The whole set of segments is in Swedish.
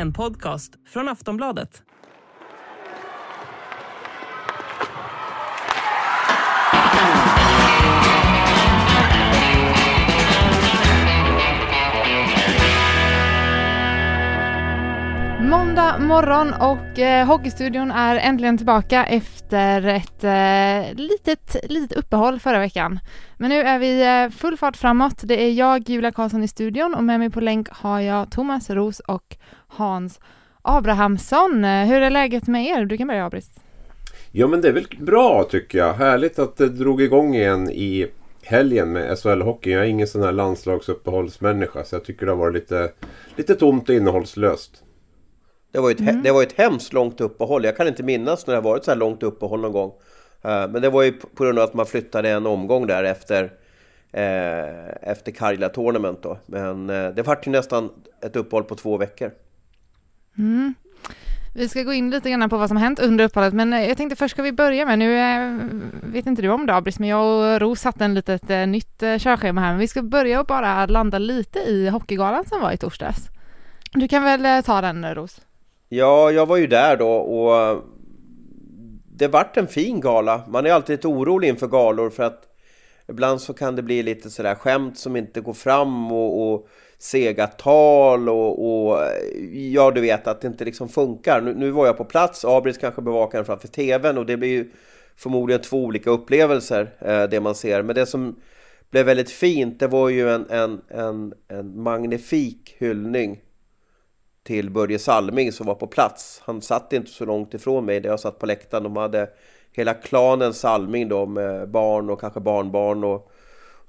En podcast från Aftonbladet. Måndag morgon och eh, Hockeystudion är äntligen tillbaka efter ett eh, litet, litet uppehåll förra veckan. Men nu är vi eh, full fart framåt. Det är jag, Julia Karlsson i studion och med mig på länk har jag Thomas Ros och Hans Abrahamsson. Eh, hur är läget med er? Du kan börja Abris. Ja men det är väl bra tycker jag. Härligt att det drog igång igen i helgen med SHL-hockey. Jag är ingen sån här landslagsuppehållsmänniska så jag tycker det har varit lite, lite tomt och innehållslöst. Det var, ett, mm. det var ett hemskt långt uppehåll. Jag kan inte minnas när det har varit så här långt uppehåll någon gång. Uh, men det var ju på grund av att man flyttade en omgång där efter, uh, efter Karjala Tournament då. Men uh, det vart ju nästan ett uppehåll på två veckor. Mm. Vi ska gå in lite grann på vad som hänt under uppehållet, men eh, jag tänkte först ska vi börja med, nu eh, vet inte du om det Abris, men jag och Ros satte en litet eh, nytt körschema här, men vi ska börja och bara landa lite i Hockeygalan som var i torsdags. Du kan väl ta den Ros? Ja, jag var ju där då och det vart en fin gala. Man är alltid lite orolig inför galor för att ibland så kan det bli lite sådär skämt som inte går fram och, och sega tal och, och, ja, du vet att det inte liksom funkar. Nu, nu var jag på plats, Abris kanske bevakar den framför tvn och det blir ju förmodligen två olika upplevelser eh, det man ser. Men det som blev väldigt fint, det var ju en, en, en, en magnifik hyllning till Börje Salming som var på plats. Han satt inte så långt ifrån mig där jag satt på läktaren. De hade hela klanen Salming då med barn och kanske barnbarn och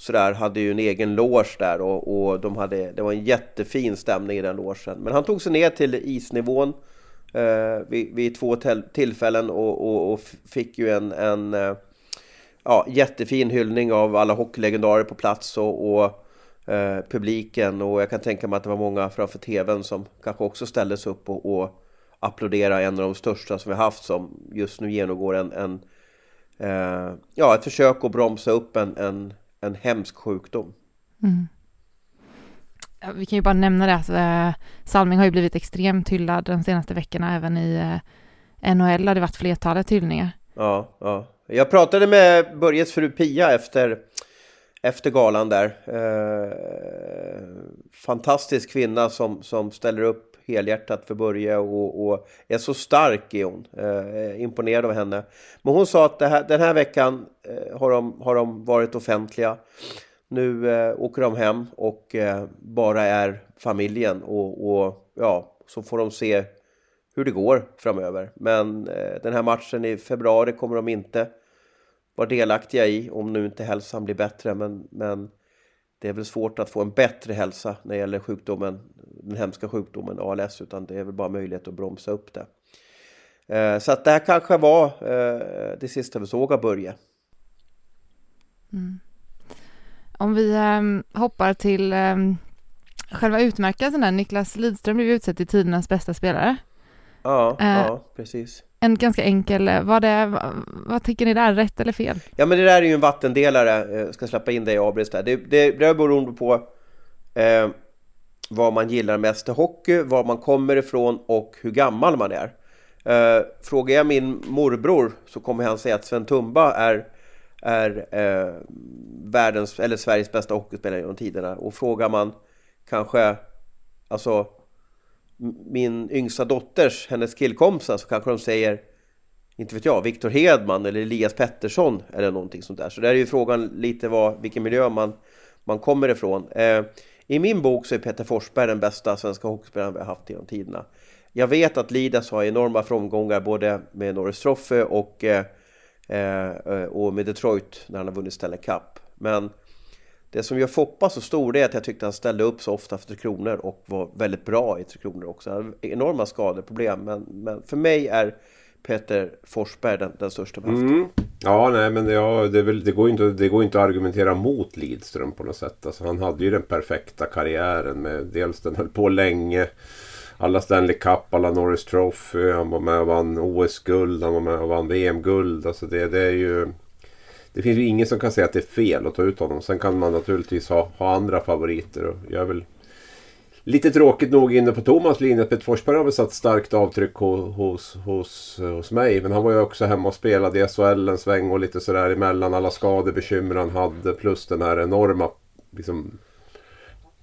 sådär hade ju en egen loge där och, och de hade, det var en jättefin stämning i den logen. Men han tog sig ner till isnivån eh, vid, vid två tillfällen och, och, och, fick ju en, en eh, ja, jättefin hyllning av alla hockeylegendarer på plats och, och Eh, publiken och jag kan tänka mig att det var många framför tvn som kanske också ställde sig upp och, och applådera en av de största som vi haft som just nu genomgår en, en eh, ja, ett försök att bromsa upp en, en, en hemsk sjukdom. Mm. Ja, vi kan ju bara nämna det, alltså, eh, Salming har ju blivit extremt hyllad de senaste veckorna, även i eh, NHL har det varit flertalet hyllningar. Ja, ja. Jag pratade med Börjes fru Pia efter efter galan där. Eh, fantastisk kvinna som, som ställer upp helhjärtat för Börje och, och är så stark är hon. Eh, imponerad av henne. Men hon sa att här, den här veckan eh, har, de, har de varit offentliga. Nu eh, åker de hem och eh, bara är familjen och, och ja, så får de se hur det går framöver. Men eh, den här matchen i februari kommer de inte vara delaktiga i om nu inte hälsan blir bättre. Men, men det är väl svårt att få en bättre hälsa när det gäller sjukdomen, den hemska sjukdomen ALS, utan det är väl bara möjlighet att bromsa upp det. Eh, så att det här kanske var eh, det sista vi såg av Börje. Mm. Om vi ehm, hoppar till ehm, själva utmärkelsen där, Niklas Lidström blev utsedd till tidernas bästa spelare. Ja, uh, ja precis en ganska enkel, eh, vad, det, vad, vad tycker ni där, rätt eller fel? Ja men det där är ju en vattendelare, jag ska släppa in dig Abris där. Det, det, det beror på eh, vad man gillar mest i hockey, var man kommer ifrån och hur gammal man är. Eh, frågar jag min morbror så kommer han säga att Sven Tumba är, är eh, världens, eller Sveriges bästa hockeyspelare genom tiderna. Och frågar man kanske, alltså min yngsta dotters, hennes killkompisar, så kanske de säger inte vet jag, Viktor Hedman eller Elias Pettersson eller någonting sånt där. Så där är ju frågan lite vad, vilken miljö man, man kommer ifrån. Eh, I min bok så är Peter Forsberg den bästa svenska hockeyspelaren vi har haft genom tiderna. Jag vet att Lidas har enorma framgångar både med Norris Trophy och eh, Eh, och med Detroit när han har vunnit Stanley Cup. Men det som gör Foppa så stor är att jag tyckte han ställde upp så ofta för Tre Kronor och var väldigt bra i Tre Kronor också. Han hade enorma skadeproblem men, men för mig är Peter Forsberg den, den största mm. Ja, nej men ja, det, väl, det, går inte, det går inte att argumentera mot Lidström på något sätt. Alltså, han hade ju den perfekta karriären med dels den höll på länge. Alla Stanley Cup, alla Norris Trophy. Han var med och vann OS-guld, han var med och vann VM-guld. Alltså det, det är ju... Det finns ju ingen som kan säga att det är fel att ta ut honom. Sen kan man naturligtvis ha, ha andra favoriter. Och jag är väl lite tråkigt nog inne på Thomas linje. Peter Forsberg har väl satt starkt avtryck hos, hos, hos mig. Men han var ju också hemma och spelade i SHL en sväng och lite sådär emellan. Alla skadebekymmer han hade plus den här enorma liksom,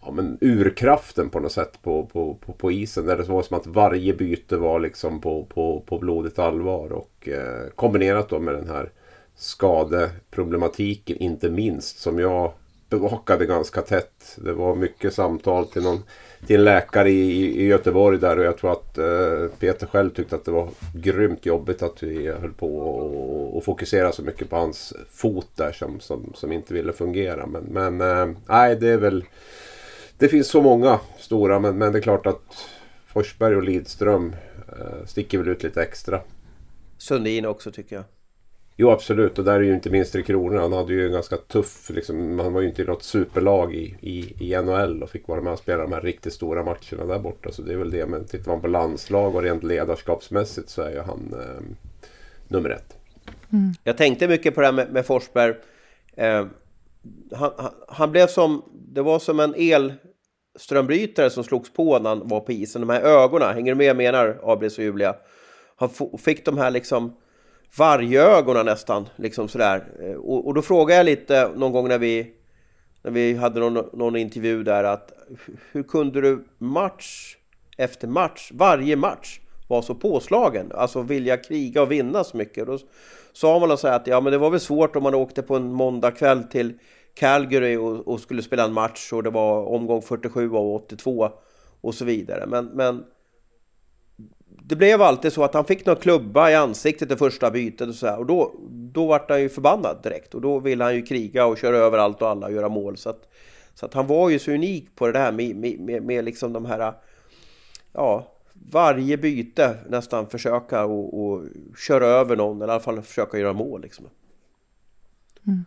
ja, men urkraften på något sätt på, på, på, på isen. Där det var som att varje byte var liksom på, på, på blodigt allvar. Och eh, kombinerat då med den här skadeproblematiken inte minst som jag bevakade ganska tätt. Det var mycket samtal till, någon, till en läkare i, i Göteborg där och jag tror att eh, Peter själv tyckte att det var grymt jobbigt att vi höll på och, och fokusera så mycket på hans fot där som, som, som inte ville fungera. Men, men eh, nej, det är väl... Det finns så många stora men, men det är klart att Forsberg och Lidström eh, sticker väl ut lite extra. Sundin också tycker jag. Jo absolut och där är ju inte minst Tre Kronor. Han hade ju en ganska tuff, liksom, han var ju inte i något superlag i, i, i NHL och fick vara med och spela de här riktigt stora matcherna där borta. Så det är väl det. Men tittar man på landslag och rent ledarskapsmässigt så är ju han eh, nummer ett. Mm. Jag tänkte mycket på det här med, med Forsberg. Eh, han, han, han, blev som, det var som en elströmbrytare som slogs på när han var på isen. De här ögonen, hänger du med menar Abris och Julia? Han fick de här liksom vargögonen nästan. Liksom sådär. Eh, och, och då frågade jag lite någon gång när vi, när vi hade någon, någon intervju där att hur kunde du match efter match, varje match, vara så påslagen? Alltså vilja kriga och vinna så mycket. Då sa man så att ja, men det var väl svårt om man åkte på en måndagkväll till Calgary och, och, skulle spela en match och det var omgång 47 av 82 och så vidare. Men, men det blev alltid så att han fick någon klubba i ansiktet i första bytet och så här, och då, då vart han ju förbannad direkt och då ville han ju kriga och köra över allt och alla och göra mål. Så att, så att han var ju så unik på det där med, med, med, med liksom de här, ja, varje byte nästan försöka och, och köra över någon eller i alla fall försöka göra mål liksom. Mm.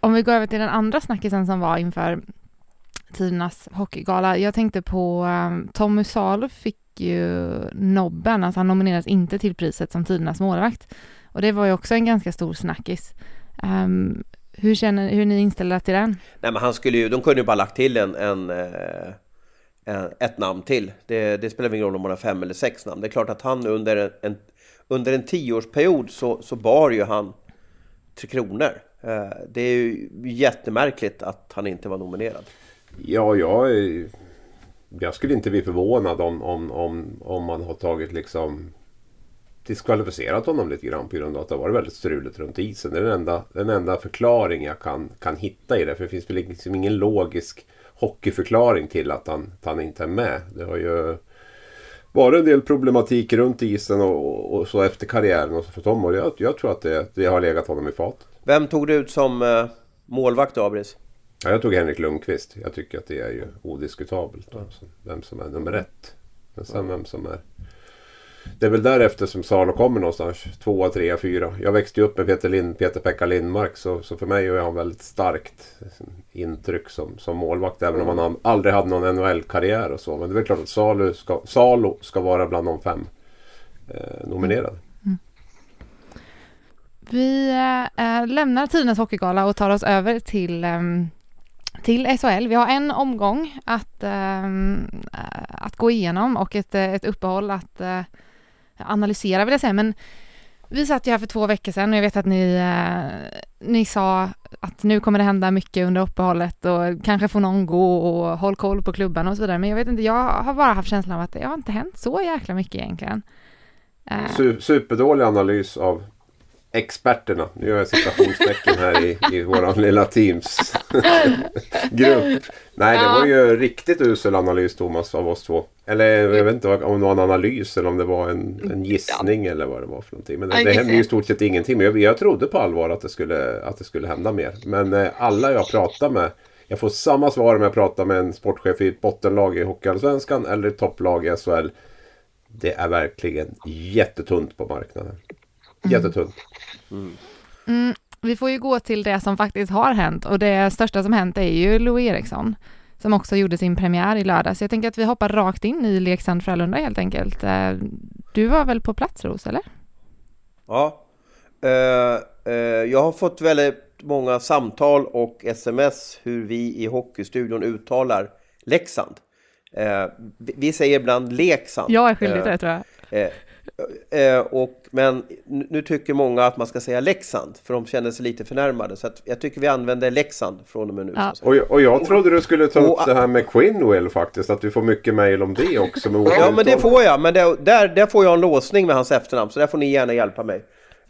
Om vi går över till den andra snackisen som var inför tidernas hockeygala. Jag tänkte på um, Tommy Salo fick ju nobben, alltså han nomineras inte till priset som tidernas målvakt. Och det var ju också en ganska stor snackis. Um, hur, känner, hur är ni inställda till den? Nej men han skulle ju, de kunde ju bara lagt till en, en, eh, en ett namn till. Det, det, spelar ingen roll om man har fem eller sex namn. Det är klart att han under en, en under en tioårsperiod så, så bar ju han Tre Kronor. Eh, det är ju jättemärkligt att han inte var nominerad. Ja, jag jag skulle inte bli förvånad om, om, om, om man har tagit liksom diskvalificerat honom lite grann på grund av att det har varit väldigt struligt runt isen. Det är den enda, den enda förklaring jag kan, kan hitta i det. För det finns väl liksom ingen logisk hockeyförklaring till att han, att han inte är med. Det har ju varit en del problematik runt isen och, och så efter karriären och så för Tom. Och jag, jag tror att det, det har legat honom i fat. Vem tog du ut som eh, målvakt då, Abris? Ja, jag tog Henrik Lundqvist. Jag tycker att det är ju odiskutabelt. Ja. Vem som är nummer ett. Men sen vem som är... Det är väl därefter som Salo kommer någonstans. Tvåa, trea, fyra. Jag växte ju upp med Peter, Lind, Peter Pekka Lindmark. Så, så för mig är han väldigt starkt intryck som, som målvakt. Även om han aldrig hade någon NHL-karriär och så. Men det är väl klart att Salo ska, Salo ska vara bland de fem eh, nominerade. Mm. Vi äh, lämnar Tidernas Hockeygala och tar oss över till ähm, till SHL. Vi har en omgång att, ehm, eh, att gå igenom och ett, eh, ett uppehåll att äh, analysera vill jag säga. Men vi satt ju här för två veckor sedan och jag vet att ni, äh, ni sa att nu kommer det hända mycket under uppehållet och kanske får någon gå och håll koll på klubban och så vidare. Men jag vet inte, jag har bara haft känslan av att det har inte hänt så jäkla mycket egentligen. Superdålig analys av experterna. Nu gör jag citationstecken här i, i våran lilla Teams grupp. Nej, det var ju riktigt usel analys Thomas av oss två. Eller jag vet inte om det var en analys eller om det var en, en gissning ja. eller vad det var för någonting. Men det, det hände ju i stort sett ingenting. Men jag, jag trodde på allvar att det, skulle, att det skulle hända mer. Men eh, alla jag pratar med jag får samma svar om jag pratar med en sportchef i ett bottenlag i Hockeyallsvenskan eller ett topplag i SHL. Det är verkligen jättetunt på marknaden. Mm. Jättetunt. Mm. Mm, vi får ju gå till det som faktiskt har hänt och det största som hänt är ju Louis Eriksson som också gjorde sin premiär i lördags. Jag tänker att vi hoppar rakt in i Leksand-Frölunda helt enkelt. Eh, du var väl på plats Ros, eller? Ja, uh, uh, jag har fått väldigt många samtal och sms hur vi i Hockeystudion uttalar Leksand. Uh, vi säger ibland Leksand. Jag är skyldig till det tror jag. Eh, och, men nu tycker många att man ska säga Leksand för de känner sig lite förnärmade. Så jag tycker vi använder Leksand från och med nu. Ja. Och, och jag trodde du skulle ta upp det här med Quinwell faktiskt. Att du får mycket mail om det också. ja men det får jag. Men det, där, där får jag en låsning med hans efternamn. Så där får ni gärna hjälpa mig.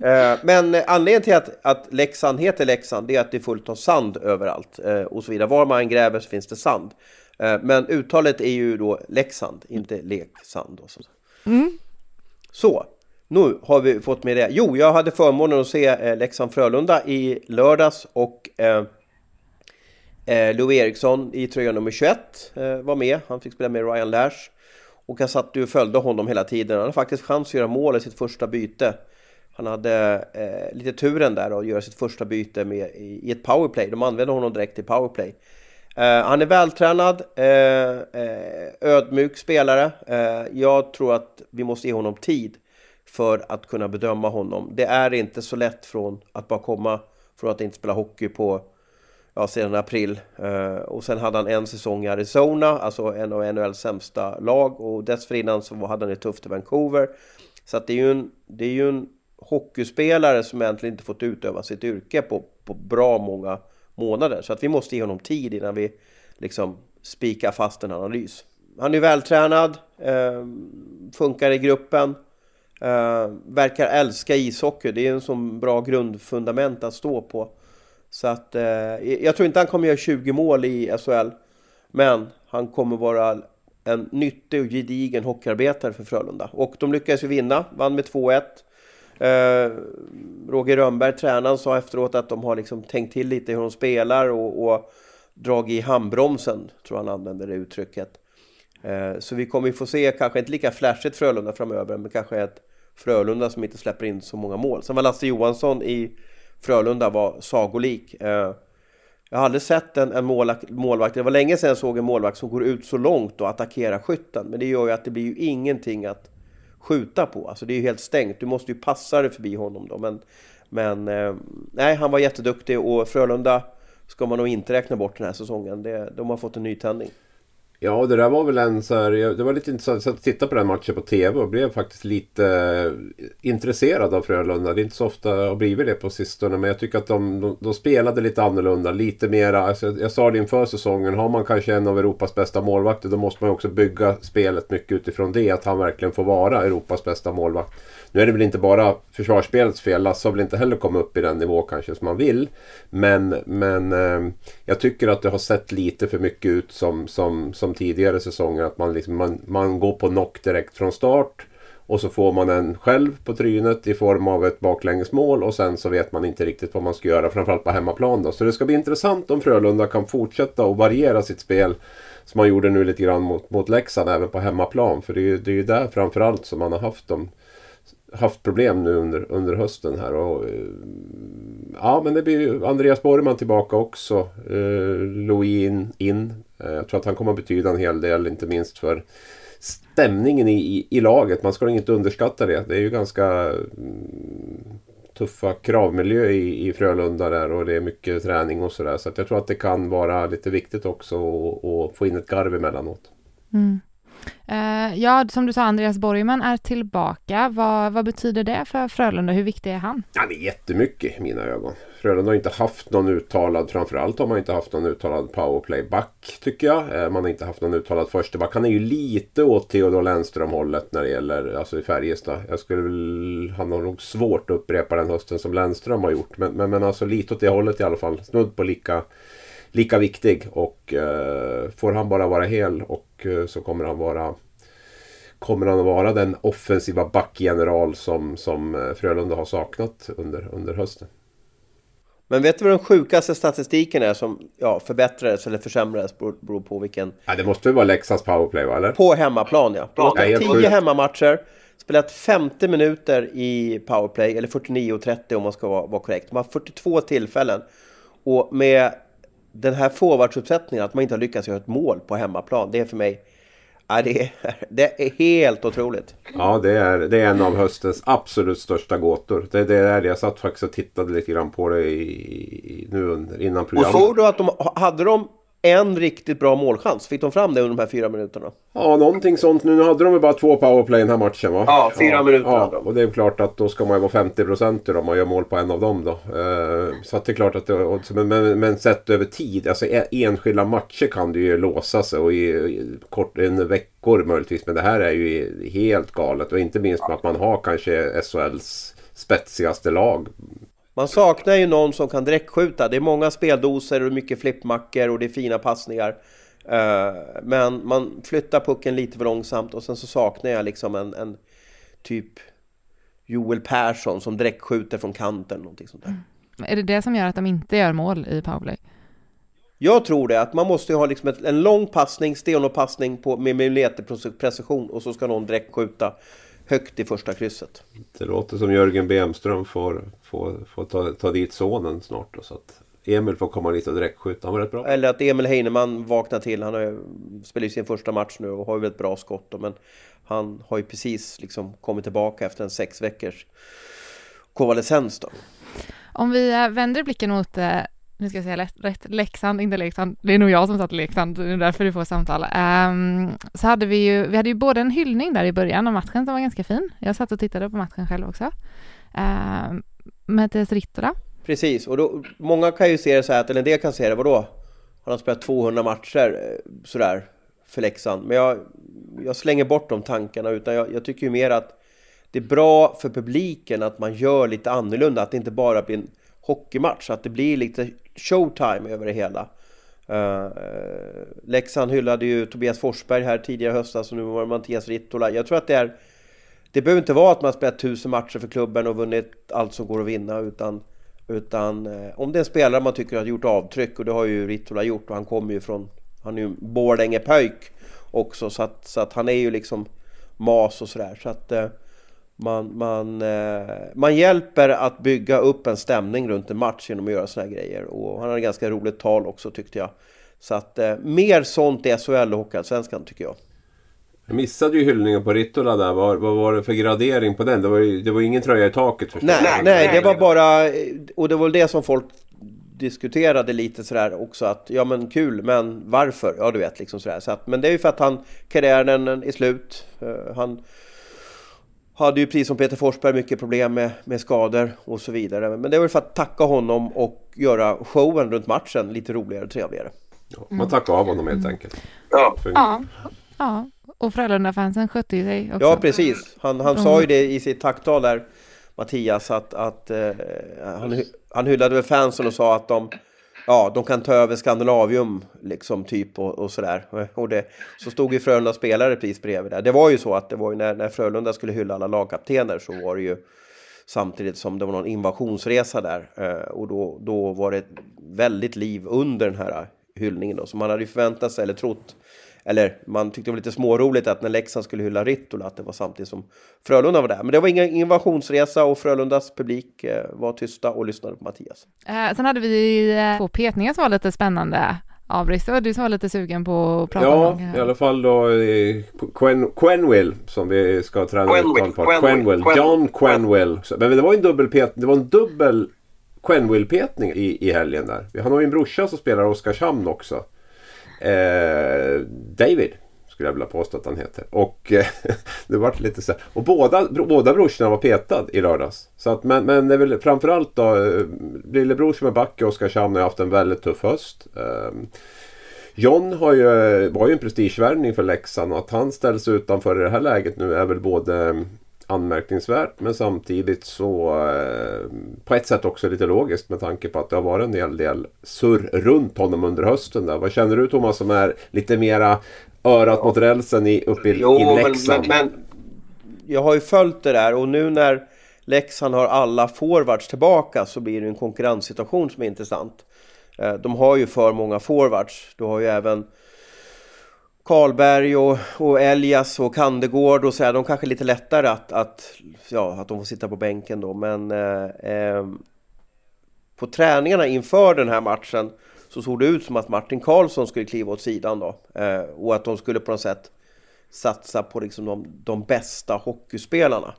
Eh, men anledningen till att, att Leksand heter Leksand det är att det är fullt av sand överallt. Eh, och så vidare. Var man gräver så finns det sand. Eh, men uttalet är ju då Leksand, inte Leksand. Och så. Mm. Så, nu har vi fått med det. Jo, jag hade förmånen att se eh, Leksand-Frölunda i lördags och eh, eh, Eriksson i tröja nummer 21 eh, var med. Han fick spela med Ryan Lash. Och jag satt och följde honom hela tiden. Han hade faktiskt chans att göra mål i sitt första byte. Han hade eh, lite turen där att göra sitt första byte med, i, i ett powerplay. De använde honom direkt i powerplay. Uh, han är vältränad, uh, uh, ödmjuk spelare. jag tror att vi måste ge honom tid för att kunna bedöma honom. Det är inte så lätt från att bara komma från att inte spela hockey på ja, sedan april. och sen hade han en säsong i Arizona, alltså en av NHLs sämsta lag. Och dessförinnan så hade han det tufft i Vancouver. Så att det är ju en, det är ju en hockeyspelare som egentligen inte fått utöva sitt yrke på, på bra många månader. Så att vi måste ge honom tid innan vi liksom spikar fast en analys. Han är vältränad, eh, funkar i gruppen, eh, verkar älska ishockey. Det är en sån bra grundfundament att stå på. Så att eh, jag tror inte han kommer göra 20 mål i SHL. Men han kommer vara en nyttig och gedigen hockeyarbetare för Frölunda. Och de lyckades ju vinna, vann med 2-1. Eh, Roger Rönnberg, tränaren, sa efteråt att de har liksom tänkt till lite hur de spelar och, och dragit i handbromsen, tror han använder det uttrycket. Eh, så vi kommer få se, kanske inte lika flashigt Frölunda framöver, men kanske ett Frölunda som inte släpper in så många mål. Sen var Lasse Johansson i Frölunda var sagolik. Eh, jag har aldrig sett en, en målvakt, det var länge sedan jag såg en målvakt som går ut så långt och attackerar skytten. Men det gör ju att det blir ju ingenting att skjuta på. Alltså det är ju helt stängt. Du måste ju passa dig förbi honom då. Men, men eh, nej, han var jätteduktig och Frölunda ska man nog inte räkna bort den här säsongen. Det, de har fått en nytändning. Ja, det där var väl en så här, det var lite intressant att titta på den matchen på tv och blev faktiskt lite eh, intresserad av Frölunda. Det är inte så ofta har blivit det på sistone men jag tycker att de, de, de spelade lite annorlunda. Lite mera, alltså, jag sa det inför säsongen, har man kanske en av Europas bästa målvakter då måste man också bygga spelet mycket utifrån det. Att han verkligen får vara Europas bästa målvakt. Nu är det väl inte bara försvarsspelets fel. Lasse har väl inte heller kommit upp i den nivå kanske som man vill. Men, men eh, jag tycker att det har sett lite för mycket ut som, som, som tidigare säsonger. Att man, liksom, man, man går på knock direkt från start. Och så får man en själv på trynet i form av ett baklängesmål och sen så vet man inte riktigt vad man ska göra framförallt på hemmaplan då. Så det ska bli intressant om Frölunda kan fortsätta och variera sitt spel som man gjorde nu lite grann mot, mot Leksand även på hemmaplan. För det är ju det är där framförallt som man har haft dem haft problem nu under, under hösten här. Och, eh, ja, men det blir ju Andreas Borgman tillbaka också. Eh, Louis in. in. Eh, jag tror att han kommer att betyda en hel del, inte minst för stämningen i, i, i laget. Man ska inte underskatta det. Det är ju ganska mm, tuffa kravmiljö i, i Frölunda där och det är mycket träning och sådär. Så att jag tror att det kan vara lite viktigt också att få in ett garv emellanåt. Mm. Uh, ja, som du sa, Andreas Borgman är tillbaka. Vad, vad betyder det för Frölunda? Hur viktig är han? Ja, det är jättemycket i mina ögon. Frölunda har inte haft någon uttalad, framförallt har man inte haft någon uttalad powerplayback, tycker jag. Eh, man har inte haft någon uttalad försteback. Han är ju lite åt Theodor Lennström-hållet när det gäller, alltså i Färjestad. Jag skulle väl, han har nog svårt att upprepa den hösten som Lennström har gjort. Men, men, men alltså lite åt det hållet i alla fall. Snudd på lika lika viktig. Och eh, får han bara vara hel och eh, så kommer han vara Kommer han att vara den offensiva backgeneral som, som eh, Frölunda har saknat under, under hösten? Men vet du vad den sjukaste statistiken är som ja, förbättrades eller försämrades beror, på vilken... Ja, det måste väl vara Leksands powerplay va? Eller? På hemmaplan ja. De har Ja, helt spelat 10 sjukt. hemmamatcher, spelat 50 minuter i powerplay, eller 49.30 om man ska vara, vara korrekt. De har 42 tillfällen. Och med den här forwardsuppsättningen, att man inte har lyckats göra ett mål på hemmaplan, det är för mig... Ja, det, är, det är helt otroligt. Ja, det är, det är en av höstens absolut största gåtor. Det, det är det. Jag satt faktiskt och tittade lite grann på det i, i, nu under, innan Och programmet. såg du att de hade de en riktigt bra målchans? Fick de fram det under de här fyra minuterna? Ja, någonting sånt. Nu hade de ju bara två powerplay den här matchen va? Ja, fyra minuter Ja, hade de. och det är klart att då ska man ju vara 50 procent om man gör mål på en av dem då. Eh, så att det är klart att det, men, men, men sett över tid, alltså e- enskilda matcher kan du ju låsa sig och i, i kort, en veckor möjligtvis. Men det här är ju helt galet och inte minst med att man har kanske SHLs spetsigaste lag. Man saknar ju någon som kan direktskjuta. Det är många speldoser och mycket flippmackor och det är fina passningar. Eh, Men man flyttar pucken lite för långsamt och sen så saknar jag liksom en, en typ Joel Persson som direktskjuter från kanten. Någonting sånt där. Är det det som gör att de inte gör mål i powerplay? Jag tror det, att man måste ha liksom ett, en lång passning, stenhård på med millimeterprecision och så ska någon direktskjuta högt i första krysset. Det låter som Jörgen Bemström får, får, får ta, ta dit sonen snart. Då, så att Emil får komma dit och direktskjuta. Han var rätt bra. Eller att Emil Heinemann vaknar till. Han har spelar ju sin första match nu och har ju väldigt bra skott. Då, men han har ju precis liksom kommit tillbaka efter en sex veckors konvalescens. Då. Om vi vänder blicken mot, eh, nu ska jag säga rätt, Leksand, inte Leksand, det är nog jag som satt i Leksand, det är därför du får samtal. Um, så hade vi ju, vi hade ju både en hyllning där i början av matchen som var ganska fin. Jag satt och tittade på matchen själv också. Um, Mattias Rittola. Precis, och då, många kan ju se det så här eller en del kan se det, vadå? Han spelat 200 matcher eh, sådär för Leksand. Men jag, jag slänger bort de tankarna utan jag, jag tycker ju mer att det är bra för publiken att man gör lite annorlunda. Att det inte bara blir en hockeymatch, att det blir lite showtime över det hela. Uh, Leksand hyllade ju Tobias Forsberg här tidigare i höstas och nu var det Mattias Rittola. Jag tror att det är det behöver inte vara att man spelat tusen matcher för klubben och vunnit allt som går att vinna utan, utan eh, om det är en spelare man tycker har gjort avtryck och det har ju Rittola gjort och han kommer ju från han är ju Borlänge-pöjk också så att, så att han är ju liksom mas och sådär så att eh, man, man, eh, man hjälper att bygga upp en stämning runt en match genom att göra sådana här grejer och han hade ganska roligt tal också tyckte jag så att eh, mer sånt i SHL och Hockeyallsvenskan tycker jag Jag missade ju hyllningen på Rittola där. Vad, vad var det för gradering på den? Det var ju det var ingen tröja i taket förstås. Nej, nej, det var bara, och det var väl det som folk diskuterade lite sådär också att ja men kul, men varför? Ja du vet liksom sådär. Så att, men det är ju för att han, karriären är slut. Uh, han hade ju precis som Peter Forsberg mycket problem med, med skador och så vidare. Men det är väl för att tacka honom och göra showen runt matchen lite roligare och trevligare. Ja, man tackar av honom helt enkelt. Ja. För, Ja, ja. och Frölunda-fansen skötte ju sig också. Ja, precis. Han, han sa ju det i sitt tacktal där, Mattias, att, att eh, han, han hyllade väl fansen och sa att de, ja, de kan ta över Skandinavium, liksom, typ, och, och sådär. Och det, så stod ju Frölunda spelare precis bredvid där. Det var ju så att det var ju när, när Frölunda skulle hylla alla lagkaptener så var det ju samtidigt som det var någon invasionsresa där. Eh, och då, då var det väldigt liv under den här hyllningen då. Så man hade ju förväntat sig eller trott eller man tyckte det var lite småroligt att när Leksand skulle hylla Rittola att det var samtidigt som Frölunda var där. Men det var ingen invasionsresa och Frölundas publik eh, var tysta och lyssnade på Mattias. Eh, sen hade vi eh, två petningar som var lite spännande. Abris, det var du som var lite sugen på att prata ja, om. i alla fall då Quen, Quenwill som vi ska träna Quenville, uttal på. Quenville, Quenwill. Quenville. John Quenwill. Men det var en dubbelpet, det var en dubbel Quenwill-petning i, i helgen där. Han har ju en brorsa som spelar i Oskarshamn också. Eh, David skulle jag vilja påstå att han heter. Och eh, det var lite så här. Och båda, båda brorsorna var petad i lördags. Så att, men, men det är väl framförallt då eh, lillebror som är back i Oskarshamn har haft en väldigt tuff höst. Eh, John har ju, var ju en prestigevärvning för Leksand och att han ställs utanför i det här läget nu är väl både anmärkningsvärt men samtidigt så eh, på ett sätt också lite logiskt med tanke på att det har varit en hel del surr runt honom under hösten. Där. Vad känner du Thomas som är lite mera örat ja. mot rälsen i, uppe i, jo, i Leksand? Men, men, jag har ju följt det där och nu när Leksand har alla forwards tillbaka så blir det en konkurrenssituation som är intressant. Eh, de har ju för många forwards. Du har ju även Karlberg och, och Elias och Kandegård och så här, de kanske är lite lättare att, att, ja, att de får sitta på bänken då. Men eh, eh, på träningarna inför den här matchen så såg det ut som att Martin Karlsson skulle kliva åt sidan då. Eh, och att de skulle på något sätt satsa på liksom de, de bästa hockeyspelarna.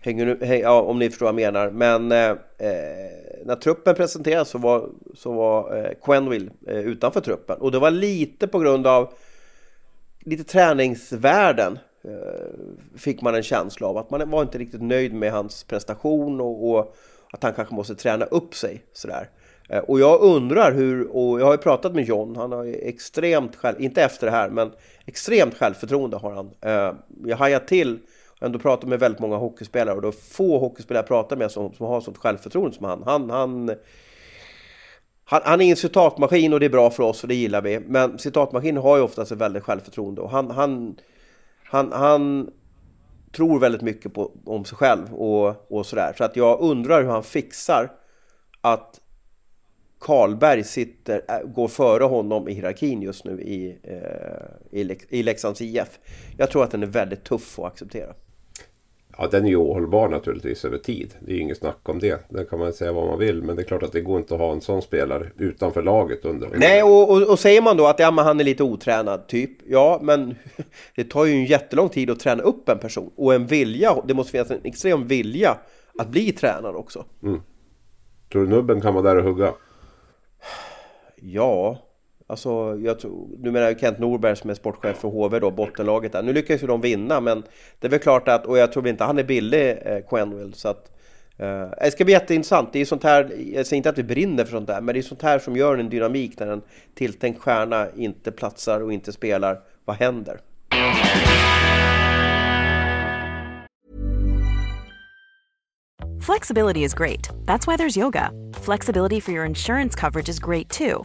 Hänger nu, häng, ja, om ni förstår vad jag menar. Men eh, eh när truppen presenterades så var, så var eh, Quenville eh, utanför truppen. Och det var lite på grund av lite träningsvärlden eh, fick man en känsla av att man var inte riktigt nöjd med hans prestation och, och att han kanske måste träna upp sig sådär. Eh, och jag undrar hur, och jag har ju pratat med John, han har ju extremt själv, inte efter det här, men extremt självförtroende har han. Eh, jag hajar till, och ändå pratat med väldigt många hockeyspelare och det är få hockeyspelare jag pratar med som, som har sånt självförtroende som han. Han, han han, han, är ingen citatmaskin och det är bra för oss och det gillar vi. Men citatmaskiner har ju oftast ett väldigt självförtroende och han, han, han, han tror väldigt mycket på, om sig själv och, och sådär. Så att jag undrar hur han fixar att Karlberg sitter, äh, går före honom i hierarkin just nu i, eh, i, i Leksands IF. Jag tror att den är väldigt tuff att acceptera. Ja, den är ju ohållbar naturligtvis över tid. Det är ju inget snack om det. Det kan man säga vad man vill. Men det är klart att det går inte att ha en sån spelare utanför laget under. Nej, och, och, och säger man då att ja, men han är lite otränad, typ. Ja, men det tar ju en jättelång tid att träna upp en person. Och en vilja, det måste finnas en extrem vilja att bli tränad också. Mm. Tror du nubben kan vara där och hugga? Ja, Alltså, jag tror, du menar Kent Norberg som är sportchef för HV då, bottenlaget där. Nu lyckas ju de vinna, men det är väl klart att, och jag tror inte han är billig, eh, Quenville, så att eh, det ska bli jätteintressant. Det är sånt här, jag säger inte att vi brinner för sånt där, men det är sånt här som gör en dynamik när en tilltänkt stjärna inte platsar och inte spelar. Vad händer? Flexibility is great. That's why there's yoga. Flexibility for your insurance coverage is great too.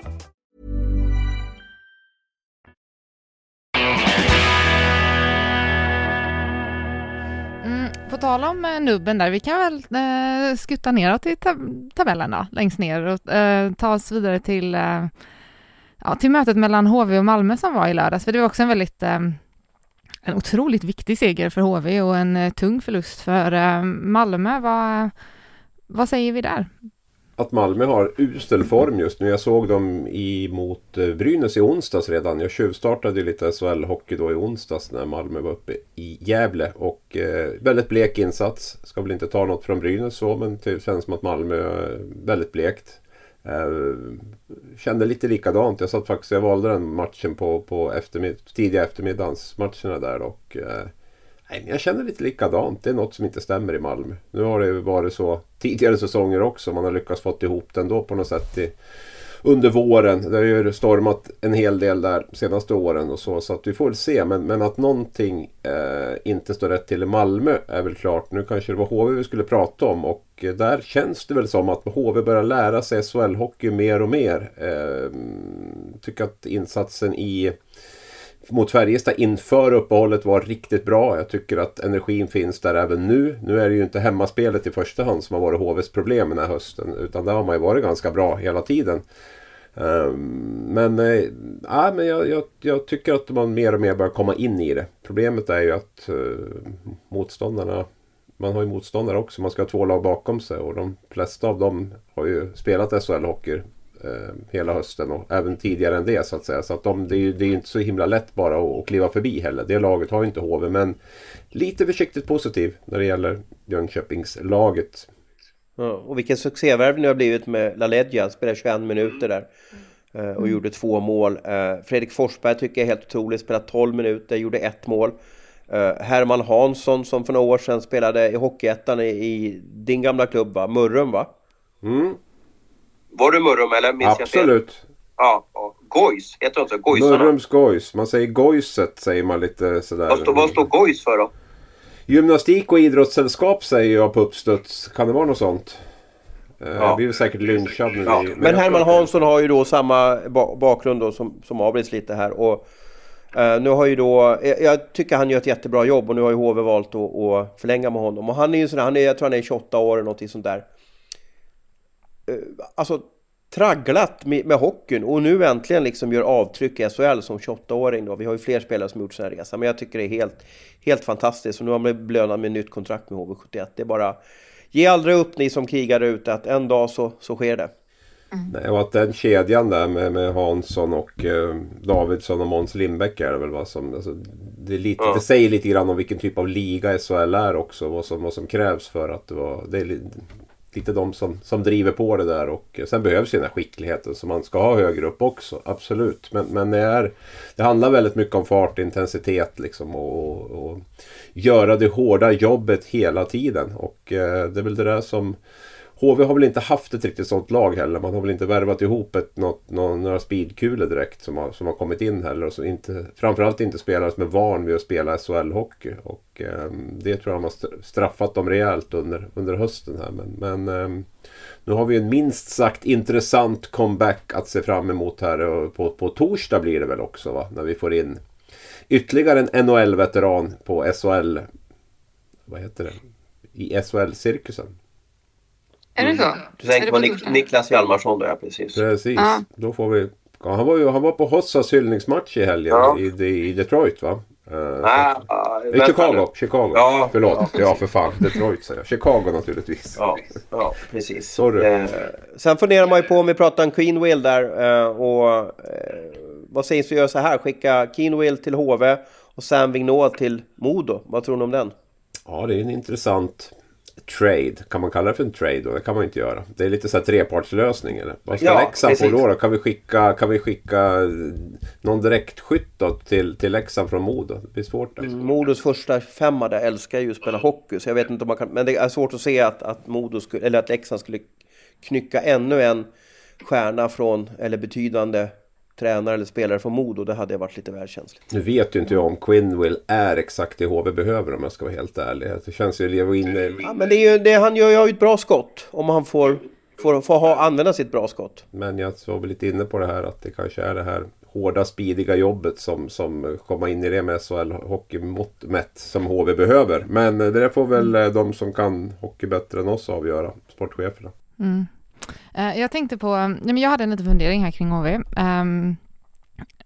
på tal om eh, nubben där, vi kan väl eh, skutta neråt i tab tabellen då, längst ner och eh, ta oss vidare till, eh, ja, till mötet mellan HV och Malmö som var i lördags, för det var också en väldigt eh, en otroligt viktig seger för HV och en eh, tung förlust för eh, Malmö. Vad, vad säger vi där? Att Malmö har usel form just nu. Jag såg dem i, mot eh, Brynäs i onsdags redan. Jag tjuvstartade lite SHL-hockey då i onsdags när Malmö var uppe i Gävle. Och eh, väldigt blek insats. Ska väl inte ta något från Brynäs så men det känns som att Malmö är väldigt blekt. Eh, kände lite likadant. Jag satt faktiskt, jag valde den matchen på, på eftermid tidiga eftermiddagsmatcherna där. Och, eh, Nej, jag känner lite likadant. Det är något som inte stämmer i Malmö. Nu har det ju varit så tidigare säsonger också. Man har lyckats få ihop det ändå på något sätt i, under våren. Det har ju stormat en hel del där de senaste åren och så. Så att vi får väl se. Men, men att någonting eh, inte står rätt till i Malmö är väl klart. Nu kanske det var HV vi skulle prata om. Och eh, där känns det väl som att HV börjar lära sig SHL-hockey mer och mer. Eh, tycker att insatsen i mot Färjestad inför uppehållet var riktigt bra. Jag tycker att energin finns där även nu. Nu är det ju inte hemmaspelet i första hand som har varit HVs problem den här hösten. Utan där har man ju varit ganska bra hela tiden. Um, men, äh, men jag, jag, jag, tycker att man mer och mer börjar komma in i det. Problemet är ju att eh, motståndarna man har ju motståndare också. Man ska ha två lag bakom sig och de flesta av dem har ju spelat SHL-hockey eh, hela hösten och även tidigare än det så att säga. Så att de, det, är ju, det är inte så himla lätt bara att, att kliva förbi heller. Det laget har ju inte HV men lite försiktigt positiv när det gäller Jönköpingslaget. Ja, och vilken succévärvning det har blivit med. Han spelade 21 minuter där. eh, Och gjorde två mål. Eh, Fredrik Forsberg tycker jag är helt otroligt. Spelade 12 minuter, gjorde ett mål. Eh, Herman Hansson som för några år sedan spelade i Hockeyettan i, i din gamla klubb va? Mörrum va? Mm, Var du Mörrum eller minns absolut. Ja, ja. Gojs, heter det inte? Gojsarna? Mörrums Gojs. Man säger Gojset säger man lite sådär. Vad står, vad står Gojs för då? Gymnastik och idrottssällskap säger jag på uppstuds. Kan det vara något sånt? Eh, Ja. Jag blir säkert lynchad nu. Ja, men Herman Hansson har ju då samma ba bakgrund då som, som Abris lite här och eh, nu har ju då, jag, jag tycker han gör ett jättebra jobb och nu har ju HV valt att, att förlänga med honom och han är ju sådär, han är, jag tror han är 28 år eller någonting sånt där. Eh, alltså tragglat med, med hockeyn och nu äntligen liksom gör avtryck i SHL som 28-åring då. Vi har ju fler spelare som gjort här resa men jag tycker det är helt, helt fantastiskt och nu har man blivit belönad med nytt kontrakt med HV71. Det är bara, ge aldrig upp ni som krigar ute att en dag så, så sker det. Nej, och att den kedjan där med, med Hansson och eh, Davidsson och Måns Lindbäck är det väl vad som... Alltså, det, är lite, Ja. det säger lite grann om vilken typ av liga SHL är också. Vad som, vad som krävs för att det var... Det är lite de som, som driver på det där och eh, sen behövs ju den här skickligheten som man ska ha högre upp också. Absolut. Men, men det, är, det handlar väldigt mycket om fart, intensitet liksom och, och göra det hårda jobbet hela tiden. Och eh, det är väl det där som HV har väl inte haft ett riktigt sånt lag heller. Man har väl inte värvat ihop ett, något, nå- några speedkulor direkt som har, som har kommit in heller. Och så inte, framförallt inte spelare som är van vid att spela SHL-hockey. Och eh, det tror jag har straffat dem rejält under, under hösten här. Men, men eh, nu har vi en minst sagt intressant comeback att se fram emot här. Och på, på torsdag blir det väl också va? När vi får in ytterligare en NHL-veteran på SHL. Vad heter det? I SHL-cirkusen. Är det så? Du tänker på Nik? Niklas Hjalmarsson då, ja precis. Precis. Ja. Då får vi... Ja, han, var ju, han var på Hossas hyllningsmatch i helgen Ja. i, i Detroit va? Uh, Ah, ah, I Chicago. nu. Chicago. Ja, Förlåt. ja, Ja, för fan. Detroit säger jag. Chicago naturligtvis. Ja, ja precis. Sorry. Eh, sen funderar man ju på om vi pratar om Queenwill där eh, och eh, vad sägs vi göra så här? Skicka Keenwill till HV och Sam Vignot till Modo. Vad tror ni om den? Ja, det är en intressant trade. Kan man kalla det för en trade då? Det kan man inte göra. Det är lite så här trepartslösning eller? Vad ska Ja, Leksand få då, då? Kan vi skicka, kan vi skicka eh, någon direktskytt då till, till Leksand från Modo? Det blir svårt alltså. Modos första femma där älskar ju att spela hockey så jag vet inte om man kan, men det är svårt att se att, att Modo skulle, eller att Leksand skulle knycka ännu en stjärna från, eller betydande tränare eller spelare från Modo. Det hade varit lite välkänsligt. Nu vet ju inte jag om Quinwill är exakt det HV behöver om jag ska vara helt ärlig. Det känns ju Leo inne... Ja, men det är ju, det, han gör ju ett bra skott om han får, får, får ha, använda sitt bra skott. Men jag var väl lite inne på det här att det kanske är det här hårda, speediga jobbet som, som komma in i det med SHL-hockeymått mätt som HV behöver. Men det där får väl eh, de som kan hockey bättre än oss avgöra, sportcheferna. Mm. Eh, jag tänkte på, nej men jag hade en liten fundering här kring HV. Ehm,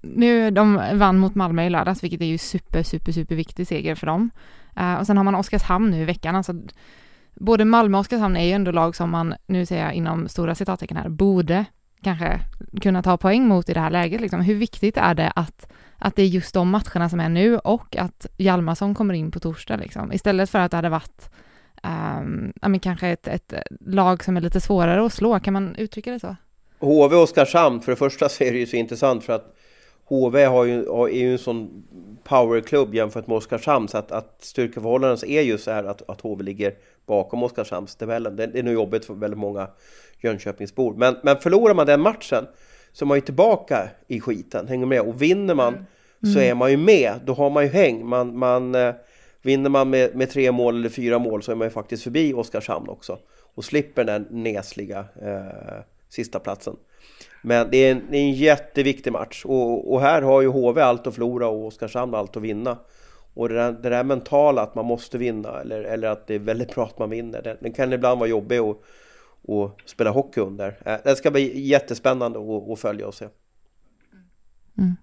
nu, de vann mot Malmö i lördags, vilket är ju super, super, super viktig seger för dem. Eh, och sen har man Oskarshamn nu i veckan, alltså både Malmö och Oskarshamn är ju ändå lag som man, nu säger jag inom stora citattecken här, borde kanske kunna ta poäng mot i det här läget. Liksom. Hur viktigt är det att, att det är just de matcherna som är nu och att Hjalmarsson kommer in på torsdag liksom, istället för att det hade varit um, ja, men kanske ett, ett lag som är lite svårare att slå, kan man uttrycka det så? HV och Oskarshamn, för det första så är det ju så intressant för att HV har ju, har- är ju en sån powerklubb jämfört med Oskarshamn så att, att styrkeförhållandet är ju så här att, att HV ligger bakom Oskarshamnstabellen. Det, det är nog jobbigt för väldigt många Jönköpingsbor. Men, men förlorar man den matchen så är man ju tillbaka i skiten, hänger med. Och vinner man så är man ju med, då har man ju häng. Man, man, eh, vinner man med, med tre mål eller fyra mål så är man ju faktiskt förbi Oskarshamn också. Och slipper den nesliga eh, sista platsen. Men det är en, det är en jätteviktig match och, och här har ju HV allt att förlora och Oskarshamn allt att vinna. Och det där, det där mentala att man måste vinna eller, eller att det är väldigt bra att man vinner, den, den kan ibland vara jobbig att att spela hockey under. Eh, Det ska bli jättespännande att, att följa och se. Mm.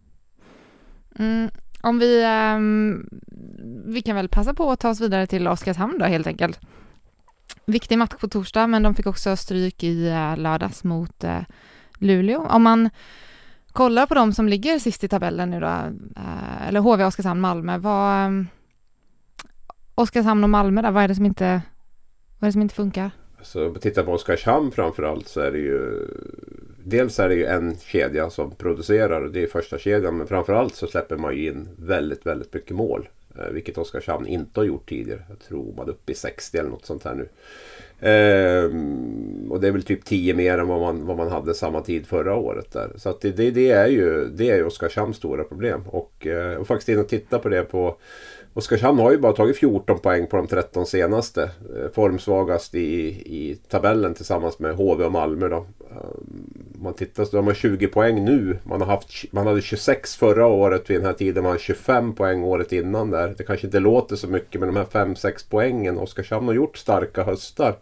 mm. Om vi, um, vi kan väl passa på att ta oss vidare till Oskarshamn då helt enkelt. Viktig match på torsdag, men de fick också stryk i eh, lördags mot eh, Luleå. Om man kollar på de som ligger sist i tabellen nu då, eh, eller HV, Oskarshamn, Malmö, vad... Oskarshamn och Malmö där, vad är det som inte, vad är det som inte funkar? Så om vi tittar på Oskarshamn framförallt så är det ju Dels är det ju en kedja som producerar och det är första kedjan men framförallt så släpper man ju in väldigt, väldigt mycket mål. Eh, vilket Oskarshamn inte har gjort tidigare. Jag tror man är uppe i 60 eller något sånt här nu. Ehm, och det är väl typ 10 mer än vad man, vad man hade samma tid förra året. Där. Så att det, det, det är ju det är ju Oskarshamns stora problem. Och, jag och faktiskt in och titta på det på Oskarshamn har ju bara tagit 14 poäng på de 13 senaste. Eh, formsvagast i, i tabellen tillsammans med HV och Malmö. Då. Ehm, man tittar så de har 20 poäng nu. Man, har haft, man hade 26 förra året vid den här tiden. Man hade 25 poäng året innan där. Det kanske inte låter så mycket men de här 5-6 poängen. Oskarshamn har gjort starka höstar.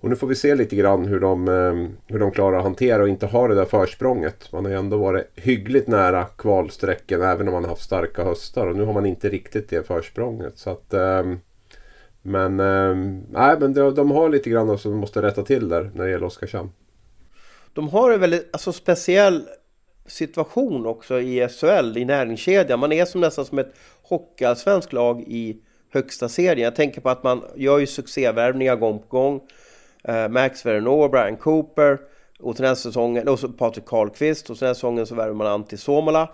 Och nu får vi se lite grann hur de, ehm, hur de klarar att hantera och inte ha det där försprånget. Man har ju ändå varit hyggligt nära kvalsträcken även om man har haft starka höstar. Och nu har man inte riktigt det försprånget. Så att, ehm, men, ehm, nej, men de, de har lite grann som de måste rätta till där när det gäller Oskarshamn. De har en väldigt alltså, speciell situation också i SHL, i näringskedjan. Man är som nästan som ett hockeyallsvenskt lag i högsta serien. Jag tänker på att man gör ju succévärvningar gång på gång. Eh, Max Veronor, Brian Cooper och den här säsongen, och så Patrik Karlqvist och den här säsongen så värvar man Antti Suomala.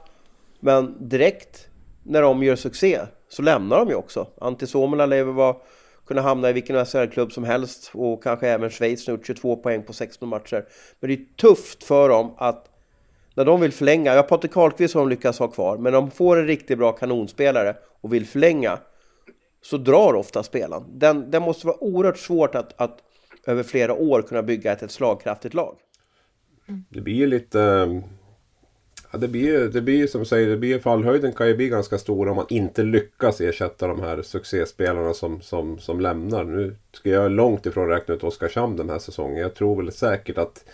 Men direkt när de gör succé så lämnar de ju också. Antti Suomala lever vara kunna hamna i vilken SHL-klubb som helst och kanske även Schweiz nu 22 poäng på 16 matcher. Men det är tufft för dem att när de vill förlänga, ja Patrik Karlqvist har de lyckats ha kvar, men de får en riktigt bra kanonspelare och vill förlänga så drar ofta spelaren. Den, den måste vara oerhört svårt att, att över flera år kunna bygga ett, ett slagkraftigt lag. Mm. Det blir ju lite eh, Ja, det blir det blir som du säger, det blir fallhöjden kan ju bli ganska stor om man inte lyckas ersätta de här succéspelarna som, som, som lämnar. Nu ska jag långt ifrån räkna ut Oskarshamn den här säsongen. Jag tror väl säkert att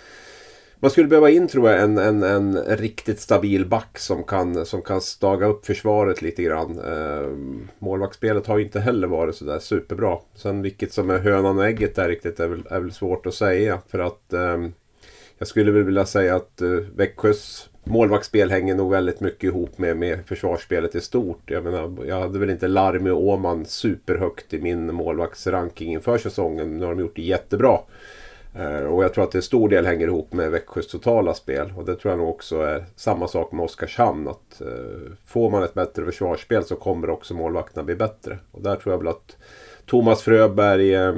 man skulle behöva in tror jag en, en, en riktigt stabil back som kan, som kan staga upp försvaret lite grann. Eh, målvaktsspelet har ju inte heller varit sådär superbra. Sen vilket som är hönan och ägget där riktigt är väl, är väl svårt att säga. För att eh, jag skulle väl vilja säga att eh, Växjös målvaktsspel hänger nog väldigt mycket ihop med, med försvarsspelet i stort. Jag menar, jag hade väl inte Larmi och Åman superhögt i min målvaktsranking inför säsongen. Nu har de gjort det jättebra. Eh, och jag tror att det stor del hänger ihop med Växjös totala spel. Och det tror jag nog också är samma sak med Oskarshamn. Att eh, får man ett bättre försvarsspel så kommer också målvakterna bli bättre. Och där tror jag väl att Thomas Fröberg eh,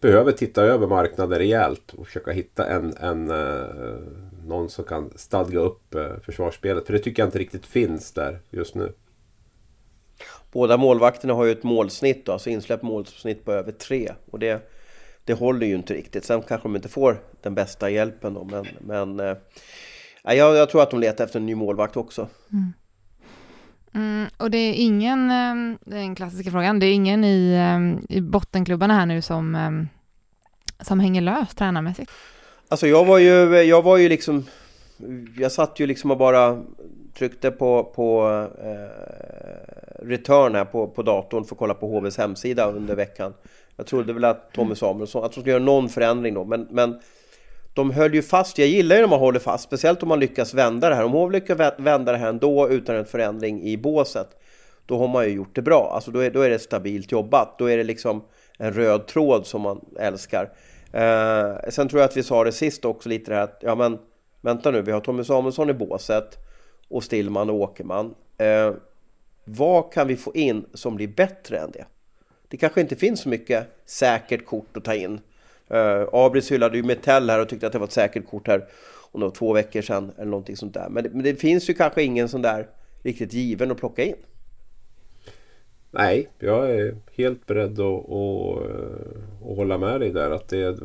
behöver titta över marknaden rejält och försöka hitta en, en någon som kan stadga upp eh, försvarsspelet. För det tycker jag inte riktigt finns där just nu. Båda målvakterna har ju ett målsnitt, då, alltså insläppt målsnitt på över tre. Och det, det håller ju inte riktigt. Sen kanske de inte får den bästa hjälpen då, men, men eh, jag, jag, tror att de letar efter en ny målvakt också. Mm. Mm, och det är ingen, eh, det är den klassiska frågan, det är ingen i, eh, i bottenklubbarna här nu som, som hänger löst tränarmässigt? Alltså jag var ju, jag var ju liksom, jag satt ju liksom och bara tryckte på, på eh, return här på, på datorn för att kolla på HVs hemsida under veckan. Jag trodde väl att Tommy Samuelsson, att de skulle göra någon förändring då, men, men de höll ju fast, jag gillar ju när man håller fast, speciellt om man lyckas vända det här. Om HV lyckas vända det här ändå utan en förändring i båset, då har man ju gjort det bra. Alltså då är, då är det stabilt jobbat, då är det liksom en röd tråd som man älskar. Eh, sen tror jag att vi sa det sist också lite det här att, ja men vänta nu, vi har Tommy Samuelsson i båset och Stillman och Åkerman. Eh, vad kan vi få in som blir bättre än det? Det kanske inte finns så mycket säkert kort att ta in. Eh, Abris hyllade ju Metell här och tyckte att det var ett säkert kort här om det var två veckor sedan eller någonting sånt där. Men det, men det finns ju kanske ingen sån där riktigt given att plocka in. Nej, jag är helt beredd att, att, att hålla med dig där. Att det,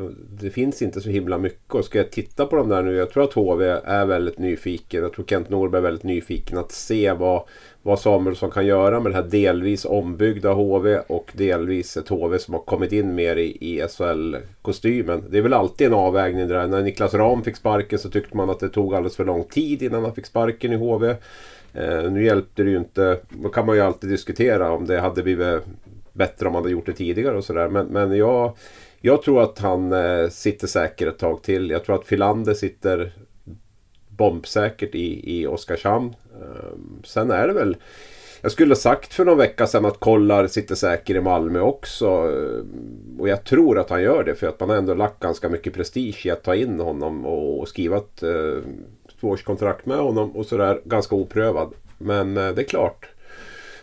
det, finns inte så himla mycket. Och ska jag titta på dem där nu. Jag tror att HV är väldigt nyfiken. Jag tror Kent Norberg är väldigt nyfiken att se vad, vad Samuelsson kan göra med det här delvis ombyggda HV och delvis ett HV som har kommit in mer i, i SHL-kostymen. Det är väl alltid en avvägning där. När Niklas Ram fick sparken så tyckte man att det tog alldeles för lång tid innan han fick sparken i HV. Eh, nu hjälpte det ju inte. Då kan man ju alltid diskutera om det hade blivit bättre om man hade gjort det tidigare och sådär. Men, men jag, jag tror att han eh, sitter säker ett tag till. Jag tror att Filander sitter bombsäkert i, i Oskarshamn. Eh, sen är det väl jag skulle ha sagt för någon vecka sedan att Kollar sitter säker i Malmö också. Ehm, och jag tror att han gör det för att man har ändå lagt ganska mycket prestige i att ta in honom och skriva ett eh, tvåårskontrakt med honom och sådär ganska oprövad. Men eh, det är klart.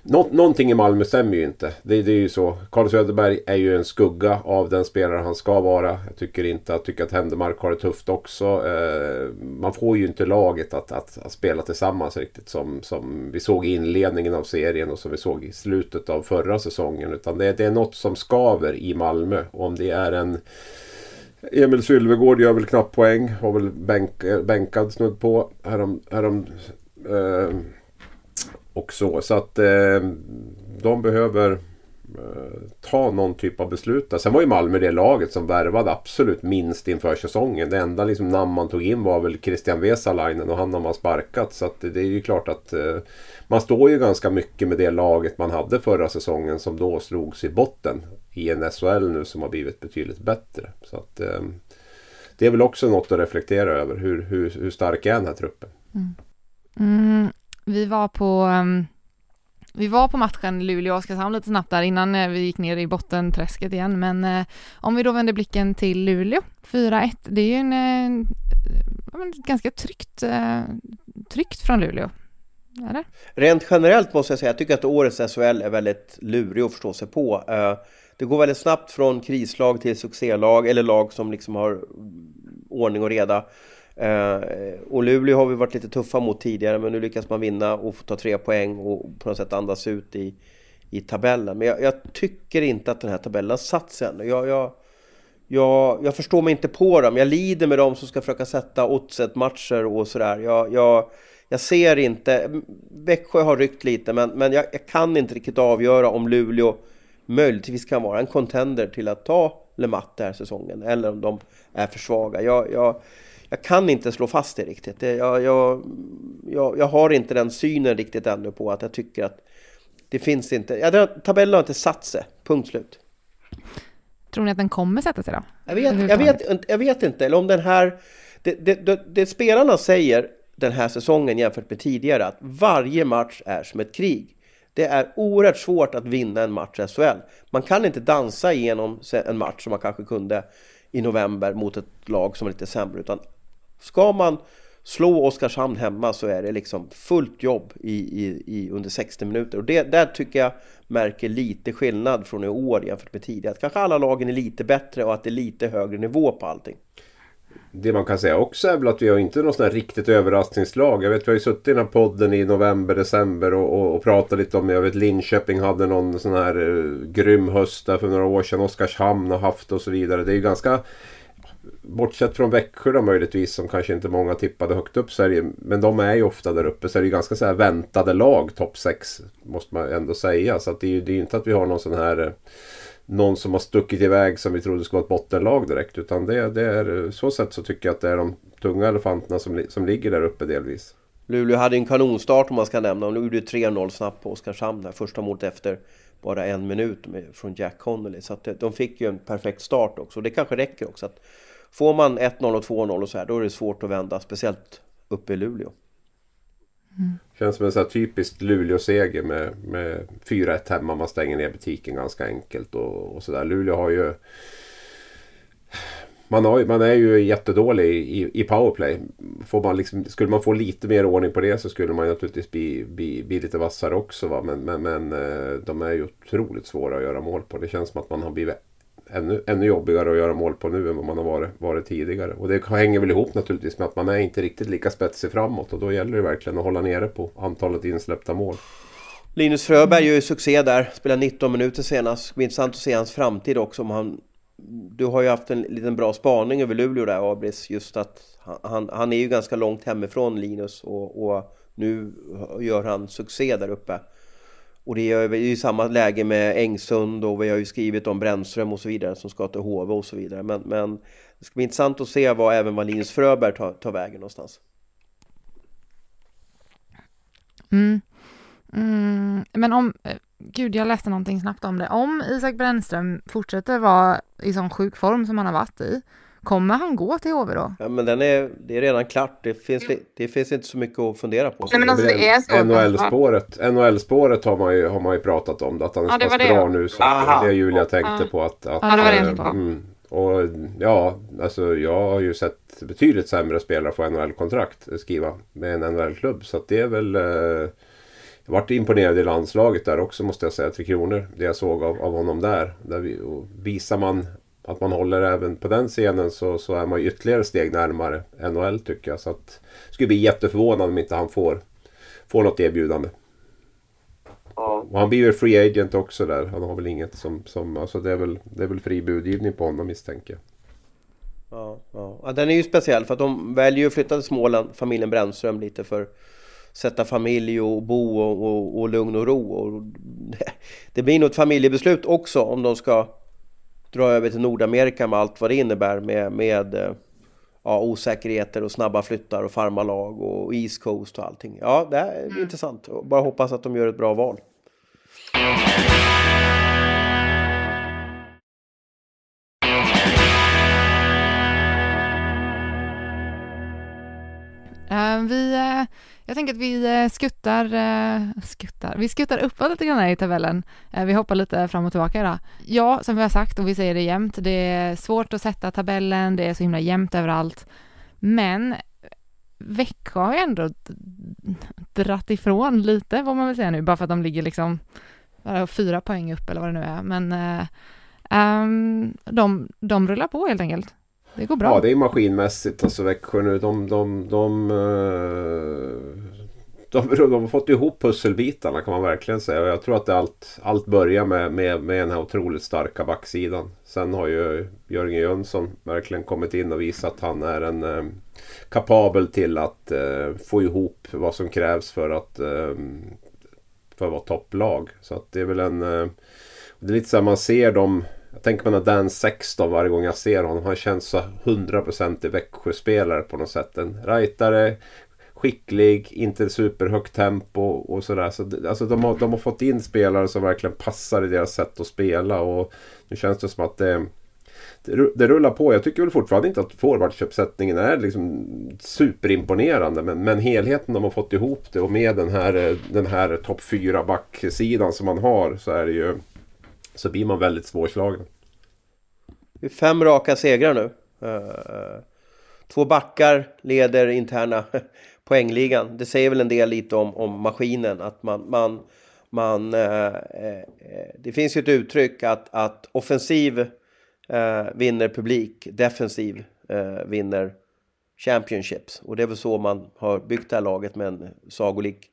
Nå någonting i Malmö stämmer ju inte. Det, det, är ju så. Carl Söderberg är ju en skugga av den spelare han ska vara. Jag tycker inte att, tycker att Händemark har det tufft också. Eh, man får ju inte laget att, att, att, spela tillsammans riktigt som, som vi såg i inledningen av serien och som vi såg i slutet av förra säsongen. Utan det, det är något som skaver i Malmö. Och om det är en Emil Sylvegård gör väl knappt poäng. Har väl bänk, eh, bänkad snudd på härom, härom eh, och så. Så att eh, de behöver eh, ta någon typ av beslut. Där. Sen var ju Malmö det laget som värvade absolut minst inför säsongen. Det enda liksom namn man tog in var väl Christian Vesalainen och han har man sparkat. Så att det är ju klart att eh, man står ju ganska mycket med det laget man hade förra säsongen som då slogs i botten i en SHL nu som har blivit betydligt bättre. Så att, eh, det är väl också något att reflektera över. Hur, hur, hur stark är den här truppen? Mm. Mm, vi var på um, vi var på matchen Luleå-Oskarshamn lite snabbt där innan eh, vi gick ner i bottenträsket igen, men eh, om vi då vänder blicken till Luleå, 4-1, det är ju en, en, en ganska tryggt, eh, tryggt från Luleå. Eller? Rent generellt måste jag säga, jag tycker att årets SHL är väldigt lurig att förstå sig på. Det går väldigt snabbt från krislag till succélag, eller lag som liksom har ordning och reda. Eh, och Luleå har vi varit lite tuffa mot tidigare men nu lyckas man vinna och få ta tre poäng och på något sätt andas ut i, i tabellen. Men jag, jag tycker inte att den här tabellen har satt sig ännu. Jag, jag, jag, jag, förstår mig inte på dem. Jag lider med dem som ska försöka sätta oddset-matcher och sådär. Jag, jag, jag ser inte... Växjö har ryckt lite men, men jag, jag kan inte riktigt avgöra om Luleå möjligtvis kan vara en contender till att ta LeMatt den här säsongen eller om de är för svaga. Jag, jag, jag kan inte slå fast det riktigt. Jag, jag, jag, jag, har inte den synen riktigt ännu på att jag tycker att det finns inte, ja, tabellen har inte satt sig, punkt slut. Tror ni att den kommer sätta sig då? Jag vet, jag vet, jag vet inte, eller om den här, det, det, det, det spelarna säger den här säsongen jämfört med tidigare, att varje match är som ett krig. Det är oerhört svårt att vinna en match i SHL. Man kan inte dansa igenom en match som man kanske kunde i november mot ett lag som är lite sämre, utan Ska man slå Oskarshamn hemma så är det liksom fullt jobb i, i, i under 60 minuter. Och det, där tycker jag märker lite skillnad från i år jämfört med tidigare. Att kanske alla lagen är lite bättre och att det är lite högre nivå på allting. Det man kan säga också är väl att vi har inte något här riktigt överraskningslag. Jag vet vi har ju suttit i den här podden i november, december och, och, och pratat lite om, jag vet Linköping hade någon sån här uh, grym höst där för några år sedan. Oskarshamn har haft och så vidare. Det är ju ganska bortsett från Växjö då möjligtvis som kanske inte många tippade högt upp så är det, men de är ju ofta där uppe så är det ju ganska så här väntade lag topp 6 måste man ändå säga så att det är ju det är inte att vi har någon sån här uh, någon som har stuckit iväg som vi trodde skulle vara ett bottenlag direkt utan det, det är så sätt så tycker jag att det är de tunga elefanterna som, som ligger där uppe delvis. Luleå hade en kanonstart om man ska nämna och nu gjorde 3-0 snabbt på Oskarshamn där första målet efter bara en minut med, från Jack Connolly så att eh, de fick ju en perfekt start också och det kanske räcker också att Får man 1-0 och 2-0 och så här, då är det svårt att vända, speciellt uppe i Luleå. Mm. Känns som en så här typiskt Luleå-seger med, med 4-1 hemma. Man stänger ner butiken ganska enkelt och, och sådär. Luleå har ju... Man, har, man är ju jättedålig i, i powerplay. Får man liksom, skulle man få lite mer ordning på det så skulle man naturligtvis bli, bli, bli lite vassare också. Va? Men, men, men eh, de är ju otroligt svåra att göra mål på. Det känns som att man har blivit ännu, ännu jobbigare att göra mål på nu än vad man har varit, varit tidigare. Och det hänger väl ihop naturligtvis med att man är inte riktigt lika spetsig framåt och då gäller det verkligen att hålla nere på antalet insläppta mål. Linus Fröberg gör ju succé där, spelar 19 minuter senast. Det blir intressant att se hans framtid också. Om han, du har ju haft en liten bra spaning över Luleå där Abris, just att han, han är ju ganska långt hemifrån Linus och, och nu gör han succé där uppe. Och det är ju samma läge med Engsund och vi har ju skrivit om Brännström och så vidare som ska till HV och så vidare. Men, men det ska bli intressant att se vad även vad Linus Fröberg tar, tar vägen någonstans. Mm. Mm. Men om, eh, gud jag läste någonting snabbt om det. Om Isak Brännström fortsätter vara i sån sjuk form som han har varit i, Kommer han gå till HV då? Ja, men den är, det är redan klart. Det finns, det finns inte så mycket att fundera på. Nej men alltså det är så. NHL-spåret NHL-spåret har, man ju, har man ju pratat om. Att han är Ja, det så pass det. bra nu. Så Aha. det Julia tänkte Ja. på att... att Ja, det var det jag eh, tänkte mm, och ja, alltså jag har ju sett betydligt sämre spelare få NHL-kontrakt skriva med en NHL-klubb. Så att det är väl... Eh, jag varit imponerad i landslaget där också måste jag säga. Tre Kronor. Det jag såg av, av honom där. där vi, och visar man att man håller även på den scenen så, så är man ju ytterligare steg närmare NHL tycker jag. Så att skulle bli jätteförvånad om inte han får, får något erbjudande. Ja. Och han blir ju free agent också där. Han har väl inget som... som alltså det, är väl, det är väl fri budgivning på honom misstänker jag. Ja, ja. ja, den är ju speciell för att de väljer ju att flytta till Småland, familjen Brännström lite för sätta familj och bo och, och, och lugn och ro. Och det, det blir nog ett familjebeslut också om de ska dra över till Nordamerika med allt vad det innebär med, med eh, ja, osäkerheter och snabba flyttar och farmarlag och East Coast och allting. Ja, det är intressant. Och Bara hoppas att de gör ett bra val. Eh, vi, eh, jag tänker att vi eh, skuttar, eh, skuttar, vi skuttar uppåt lite grann här i tabellen. Eh, vi hoppar lite fram och tillbaka idag. Ja, som vi har sagt och vi säger det jämt, det är svårt att sätta tabellen, det är så himla jämnt överallt. Men Växjö har ju ändå dratt ifrån lite, vad man vill säga nu, bara för att de ligger liksom fyra poäng upp eller vad det nu är. Men um, de, de rullar på helt enkelt. Det går bra. Ja, det är maskinmässigt. Alltså Växjö nu. De, de, eh, de, de, de, har fått ihop pusselbitarna kan man verkligen säga. Och jag tror att det allt, allt börjar med, med, med den här otroligt starka backsidan. Sen har ju Jörgen Jönsson verkligen kommit in och visat att han är en eh, kapabel till att eh, få ihop vad som krävs för att eh, för att vara topplag. Så att det är väl en... Eh, det är lite så här man ser dem... Tänker på den Dan 16 varje gång jag ser honom. Han känns så 100% i Växjö-spelare på något sätt. En rightare, skicklig, inte superhögt tempo och sådär. Så alltså de, har, de har fått in spelare som verkligen passar i deras sätt att spela. Och nu känns det som att det, det det rullar på. Jag tycker väl fortfarande inte att forwardsuppsättningen är liksom superimponerande. Men, men helheten de har fått ihop det och med den här, den här topp 4 backsidan som man har så är det ju så blir man väldigt svårslagen. Det är fem raka segrar nu. Eh, eh, två backar leder interna poängligan. Det säger väl en del lite om, om maskinen. Att man, man, man, eh, eh, det finns ju ett uttryck att, att offensiv eh, vinner publik, defensiv eh, vinner championships. Och det är väl så man har byggt det här laget med en sagolik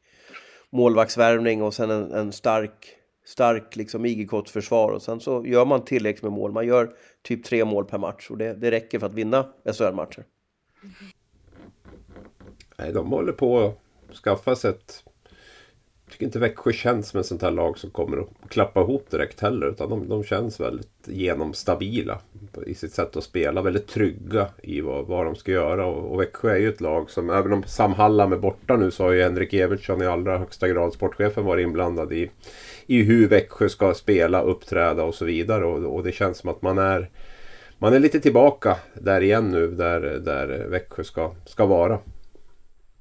målvaktsvärvning och sen en, en stark, stark liksom IG-försvar och sen så gör man tillräckligt med mål. Man gör typ tre mål per match och det, det räcker för att vinna SHL-matcher. Nej, de håller på att skaffa sig ett... Jag tycker inte Växjö känns som ett sånt här lag som kommer att klappa ihop direkt heller. Utan de, de känns väldigt genomstabila i sitt sätt att spela. Väldigt trygga i vad, vad de ska göra. Och, och Växjö är ju ett lag som, även om Sam Hallam är borta nu så har ju Henrik Evertsson i allra högsta grad, sportchefen, varit inblandad i, i hur Växjö ska spela, uppträda och så vidare. Och, och det känns som att man är man är lite tillbaka där igen nu där, där Växjö ska, ska vara.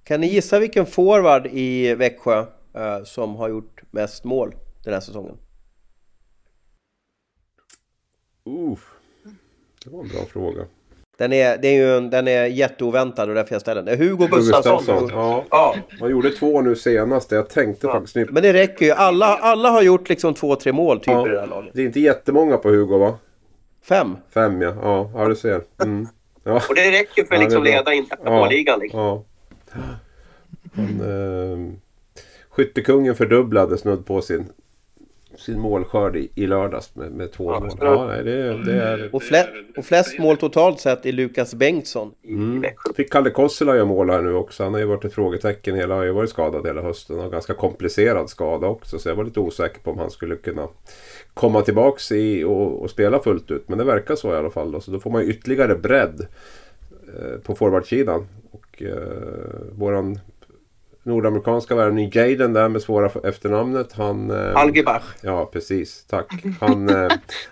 Kan ni gissa vilken forward i Växjö som har gjort mest mål den här säsongen? Uh, det var en bra fråga. Den är, det är ju en, den är jätteoväntad och därför jag ställer den. Det är Hugo Gustafsson. Ja. Ja. Man gjorde två nu senast. Jag tänkte faktiskt... Ni... Men det räcker ju. Alla, alla har gjort liksom två, tre mål typ Ja. i det här laget. Det är inte jättemånga på Hugo va? Fem. Fem ja. Ja, ja du ser. Mm. Ja. Och det räcker för Ja, att liksom leda interna Ja. målligan. Liksom. ja. Men, eh, skyttekungen fördubblade snudd på sin, sin målskörd i, i lördags med, med två Ja, mål. Ja, nej, det, det är... Och, flest, och flest mål totalt sett är Lukas Bengtsson i Mm. Fick Kalle Kossela göra mål här nu också. Han har ju varit ett frågetecken. Hela, har ju varit skadad hela hösten. Och ganska komplicerad skada också. Så jag var lite osäker på om han skulle kunna komma tillbaks i och, och spela fullt ut. Men det verkar så i alla fall. Då. Så då får man ytterligare bredd eh, på forwardsidan. Och eh, våran nordamerikanska värvning Jaden där med svåra efternamnet. Han... Eh, Algebach. Ja, precis. Tack. Han, eh,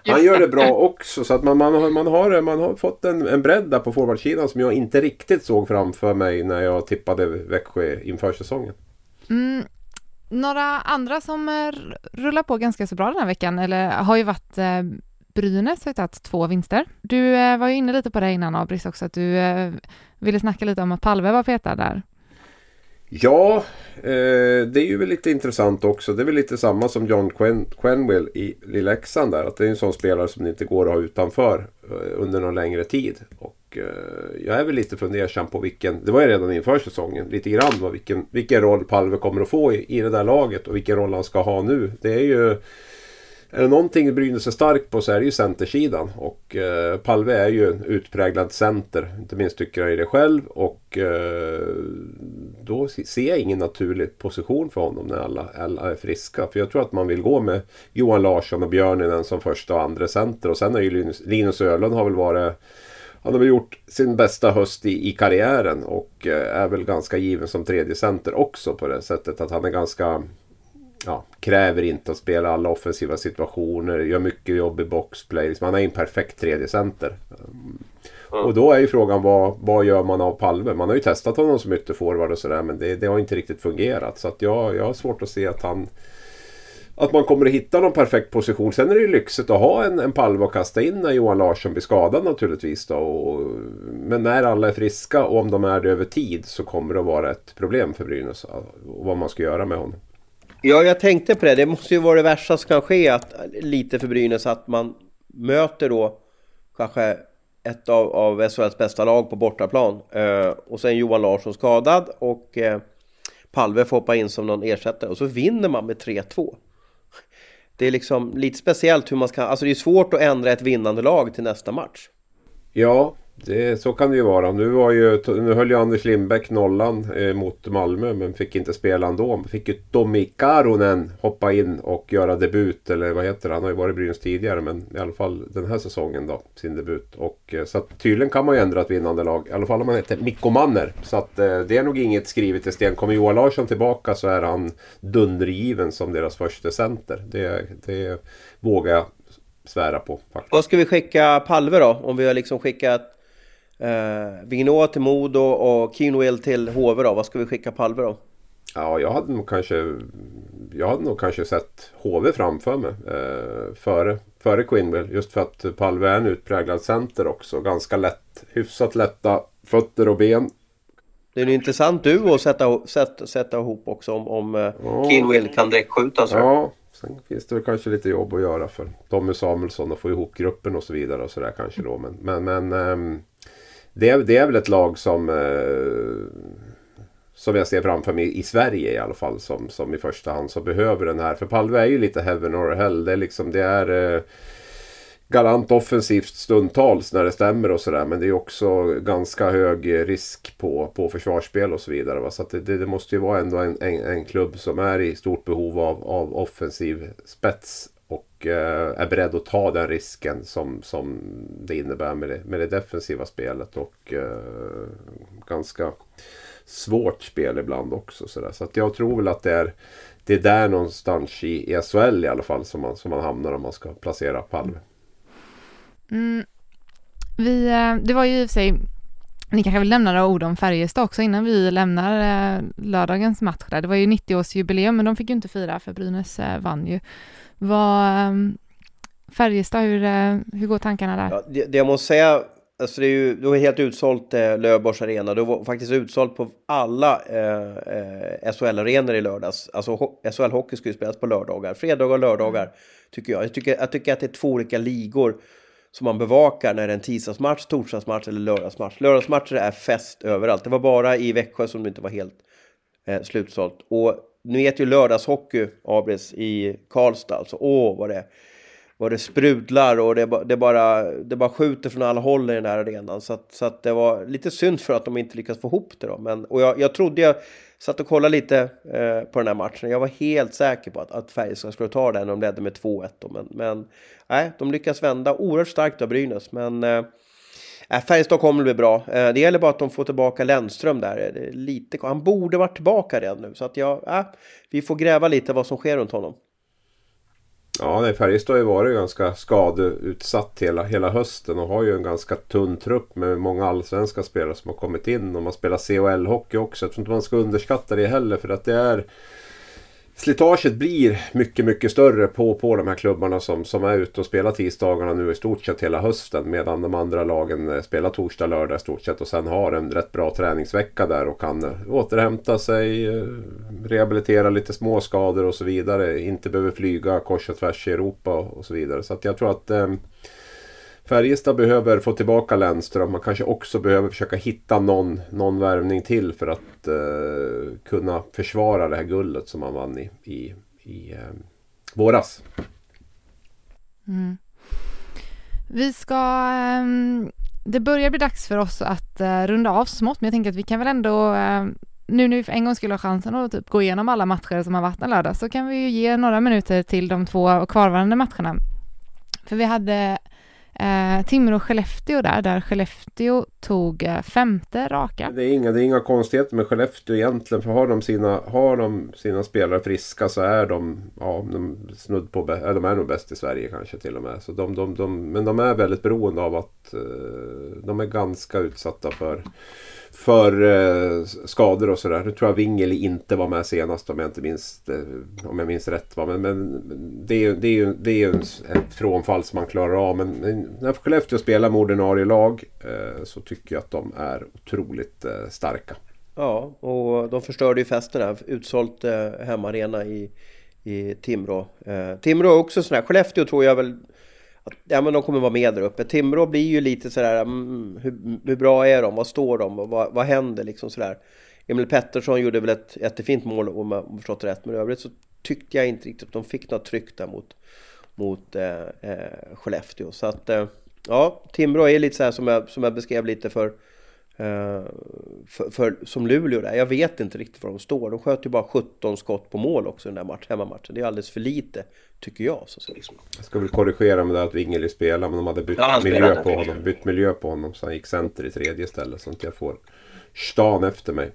han gör det bra också. Så att man, man, har, man, har, man har fått en, en bredd där på forwardsidan som jag inte riktigt såg framför mig när jag tippade Växjö inför säsongen. Mm. Några andra som eh, rullar på ganska så bra den här veckan, eller har ju varit eh, Brynäs har ju tagit två vinster. Du eh, var ju inne lite på det innan Abris också, att du ville snacka lite om att Palve var petad där. Ja, eh, det är ju lite intressant också. Det är väl lite samma som John Quen Quenwell i Leksand där. Att det är en sån spelare som det inte går att ha utanför eh, under någon längre tid. Och eh, jag är väl lite fundersam på vilken, det var ju redan inför säsongen, lite grann vilken, vilken roll Palve kommer att få i, i det där laget och vilken roll han ska ha nu. Det är ju är det någonting Brynäs är starkt på så är det ju centersidan. Och eh, Palve är ju en utpräglad center. Inte minst tycker jag i det själv. Och eh, då ser jag ingen naturlig position för honom när alla, alla är friska. För jag tror att man vill gå med Johan Larsson och Björninen som första och andra center. Och sen är ju Linus, Linus Öhlund har väl varit han har väl gjort sin bästa höst i, i karriären och eh, är väl ganska given som tredje center också på det sättet att han är ganska ja, kräver inte att spela alla offensiva situationer, gör mycket jobb i boxplay. Man är en perfekt tredje center. Mm. Och då är ju frågan vad, vad gör man av Palve? Man har ju testat honom som ytterforward och sådär men det, det, har inte riktigt fungerat. Så att jag, jag har svårt att se att han att man kommer att hitta någon perfekt position. Sen är det ju lyxigt att ha en, en palve att kasta in när Johan Larsson blir skadad naturligtvis. Då. Och, men när alla är friska och om de är det över tid så kommer det att vara ett problem för Brynäs. Och vad man ska göra med honom. Ja, jag tänkte på det. Det måste ju vara det värsta som kan ske, att, lite för Brynäs, att man möter då kanske ett av, av SHLs bästa lag på bortaplan. Eh, och sen Johan Larsson skadad och eh, Palve får hoppa in som någon ersättare. Och så vinner man med 3-2. Det är liksom lite speciellt hur man ska... Alltså det är svårt att ändra ett vinnande lag till nästa match. Ja, det, så kan det ju vara. Nu, var ju, nu höll ju Anders Lindbäck nollan eh, mot Malmö men fick inte spela ändå. Fick ju Tommy Karonen hoppa in och göra debut. Eller vad heter det? Han har ju varit i Brynäs tidigare men i alla fall den här säsongen då. Sin debut. Och, eh, så att, tydligen kan man ju ändra ett vinnande lag. I alla fall om man heter Mikko Manner. Så att eh, det är nog inget skrivet i sten. Kommer Johan Larsson tillbaka så är han dundergiven som deras första center. Det, det vågar jag svära på. Faktiskt. Vad ska vi skicka Palve då? Om vi har liksom skickat Eh, Vignot till Modo och Keenwell till HV då. Vad ska vi skicka Palve då? Ja, jag hade nog kanske, jag hade nog kanske sett HV framför mig. Eh, före, före Quinwell. Just för att Palve är en utpräglad center också. Ganska lätt, hyfsat lätta fötter och ben. Det är en intressant duo att sätta, sätta, sätta ihop också om, om eh, ja. Keenwell kan direktskjuta. Så. Ja, sen finns det väl kanske lite jobb att göra för Tommy Samuelsson att få ihop gruppen och så vidare och sådär kanske då. Men, men, men ähm, det, är, det är väl ett lag som eh, som jag ser framför mig i Sverige i alla fall som, som i första hand så behöver den här. För Palve är ju lite heaven or hell. Det är liksom det är eh, galant offensivt stundtals när det stämmer och sådär. Men det är också ganska hög risk på, på försvarsspel och så vidare. Va? Så det, det, måste ju vara ändå en, en, en, klubb som är i stort behov av, av offensiv spets och eh, är beredd att ta den risken som, som det innebär med det, med det defensiva spelet. Och eh, ganska svårt spel ibland också. Så, så att jag tror väl att det är, det är där någonstans i, i SHL i alla fall som man, som man hamnar om man ska placera Palme. Mm. Vi, eh, det var ju i och för sig ni kanske vill nämna några ord om Färjestad också innan vi lämnar lördagens match där. Det var ju 90-årsjubileum men de fick ju inte fira för Brynäs vann ju. Vad, ehm, Färjestad, hur, eh, hur går tankarna där? Ja, det, det jag måste säga, alltså det är ju det var helt utsålt eh, Lövborgs arena. Det var faktiskt utsålt på alla eh, eh SHL-arenor i lördags. Alltså SHL Hockey ska ju spelas på lördagar. Fredagar och lördagar tycker jag. Jag tycker, jag tycker att det är två olika ligor som man bevakar när det är en tisdagsmatch, torsdagsmatch eller lördagsmatch. Lördagsmatcher är fest överallt. Det var bara i Växjö som det inte var helt eh, slutsålt. Och nu heter ju lördagshockey, Abris, i Karlstad. Alltså, åh, vad det, vad det sprudlar och det, det, bara, det bara skjuter från alla håll i den här arenan. Så, att, så att det var lite synd för att de inte lyckades få ihop det. Då. Men, och jag, jag trodde, jag satt och kollade lite eh, på den här matchen. Jag var helt säker på att, att Färjestad skulle ta den. De ledde med 2-1. Men, men nej, de lyckas vända oerhört starkt av Brynäs. Men eh, äh, Färjestad kommer bli bra. Eh, det gäller bara att de får tillbaka Lennström där. Det är lite, han borde varit tillbaka redan nu. Så att jag, eh, vi får gräva lite vad som sker runt honom. Ja, nej, Färjestad har ju varit ganska skadeutsatt hela, hela hösten och har ju en ganska tunn trupp med många allsvenska spelare som har kommit in. Och man spelar CHL-hockey också. Jag tror inte man ska underskatta det heller för att det är slitaget blir mycket, mycket större på, på de här klubbarna som, som är ute och spelar tisdagarna nu i stort sett hela hösten. Medan de andra lagen eh, spelar torsdag, lördag i stort sett och sen har en rätt bra träningsvecka där och kan eh, återhämta sig, eh, rehabilitera lite småskador och så vidare. Inte behöver flyga kors och tvärs i Europa och så vidare. Så att jag tror att eh, Färjestad behöver få tillbaka Lennström. Man kanske också behöver försöka hitta någon, någon värvning till för att eh, kunna försvara det här guldet som man vann i, i, i eh, våras. Mm. Vi ska... Um, det börjar bli dags för oss att uh, runda av så smått, men jag tänker att vi kan väl ändå uh, nu när vi för en gång skulle ha chansen att typ gå igenom alla matcher som har varit en lördag så kan vi ju ge några minuter till de två kvarvarande matcherna. För vi hade Eh, Timrå och Skellefteå där, där Skellefteå tog eh, femte raka. Det är, inga, det är inga konstigheter med Skellefteå egentligen. För har de sina, har de sina spelare friska så är de, ja, de snudd på, äh, de är nog bäst i Sverige kanske till och med. Så de, de, de, men de är väldigt beroende av att eh, de är ganska utsatta för för eh, skador och sådär. Nu tror jag Wingeli inte var med senast om jag inte minns, eh, om jag minns rätt. Va? Men, men det är ju det är ju, det är ju ett frånfall som man klarar av. Men, men när Skellefteå spelar med ordinarie lag eh, så tycker jag att de är otroligt eh, starka. Ja, och de förstörde ju festen här. Utsålt eh, hemmaarena i, i Timrå. Eh, Timrå är också sådär. Skellefteå tror jag väl ja, men de kommer vara med där uppe. Timrå blir ju lite sådär, mm, hur, hur, bra är de? Vad står de? Och vad, vad händer liksom sådär? Emil Pettersson gjorde väl ett jättefint mål om jag förstått rätt. Men i övrigt så tyckte jag inte riktigt att de fick något tryck där mot, mot eh, eh, Skellefteå. Så att eh, ja, Timrå är lite så här som jag, som jag beskrev lite för för, för, som Luleå där. Jag vet inte riktigt var de står. De sköt ju bara 17 skott på mål också i den där match, hemmamatchen. Det är alldeles för lite, tycker jag. Så liksom. Jag ska väl korrigera med det att Wingeli spelar, men de hade bytt ja, miljö på honom. Bytt miljö på honom, så han gick center i tredje istället. Så att jag får stan efter mig.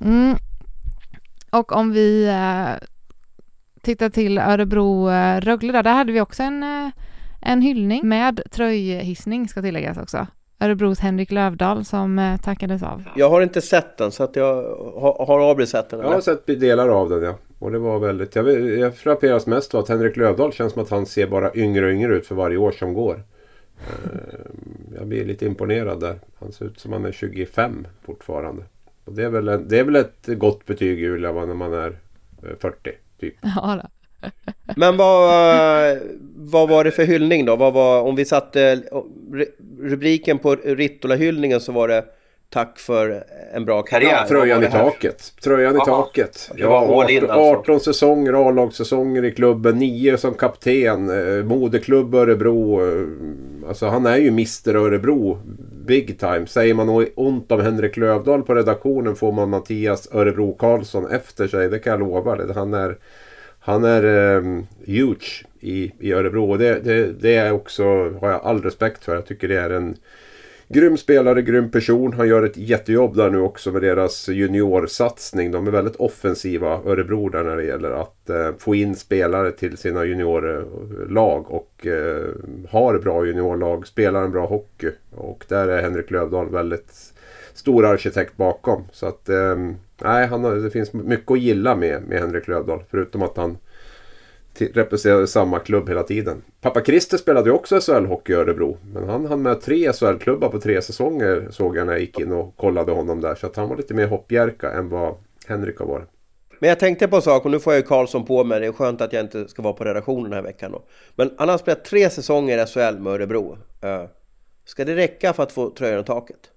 Mm. Och om vi eh, tittar till Örebro-Rögle där, där hade vi också en, eh, en hyllning med tröjhissning ska tilläggas också. Örebros Henrik Lövdahl som eh, tackades av. Jag har inte sett den så att jag har, har Abri sett den? Eller? Jag har sett delar av den ja. Och det var väldigt, jag, jag frapperas mest av att Henrik Lövdahl känns som att han ser bara yngre och yngre ut för varje år som går. Eh, jag blir lite imponerad där. Han ser ut som han är 25 fortfarande. Och det, är väl, det är väl ett gott betyg Julia när man är 40 eh, typ. Ja, då. Men vad, vad var det för hyllning då? Vad var, om vi satte rubriken på Rittola-hyllningen så var det Tack för en bra karriär. Ja, tröjan i taket. Tröjan i taket. Ja, 18, 18 alltså. säsonger, A-lagssäsonger i klubben, 9 som kapten, eh, moderklubb Örebro. Eh, alltså han är ju Mr Örebro, big time. Säger man ont om Henrik Lövdahl på redaktionen får man Mattias Örebro Karlsson efter sig, det kan jag lova. Han är han är um, huge i, i Örebro och det, det, det är också, har jag all respekt för. Jag tycker det är en grym spelare, grym person. Han gör ett jättejobb där nu också med deras juniorsatsning. De är väldigt offensiva, Örebro, där när det gäller att eh, få in spelare till sina juniorlag och eh, har bra juniorlag, spelar en bra hockey. Och där är Henrik Lövdahl väldigt stor arkitekt bakom. Så att eh, nej, han har, det finns mycket att gilla med, med Henrik Lövdahl. Förutom att han representerade samma klubb hela tiden. Pappa Christer spelade ju också SHL-hockey i Örebro. Men han hann med tre SHL-klubbar på tre säsonger såg jag när jag gick in och kollade honom där. Så att han var lite mer hoppjerka än vad Henrik har varit. Men jag tänkte på en sak och nu får jag ju Karlsson på mig. Det är skönt att jag inte ska vara på redaktionen den här veckan då. Men han har spelat tre säsonger i SHL med Örebro. Eh, ska det räcka för att få tröjan i taket?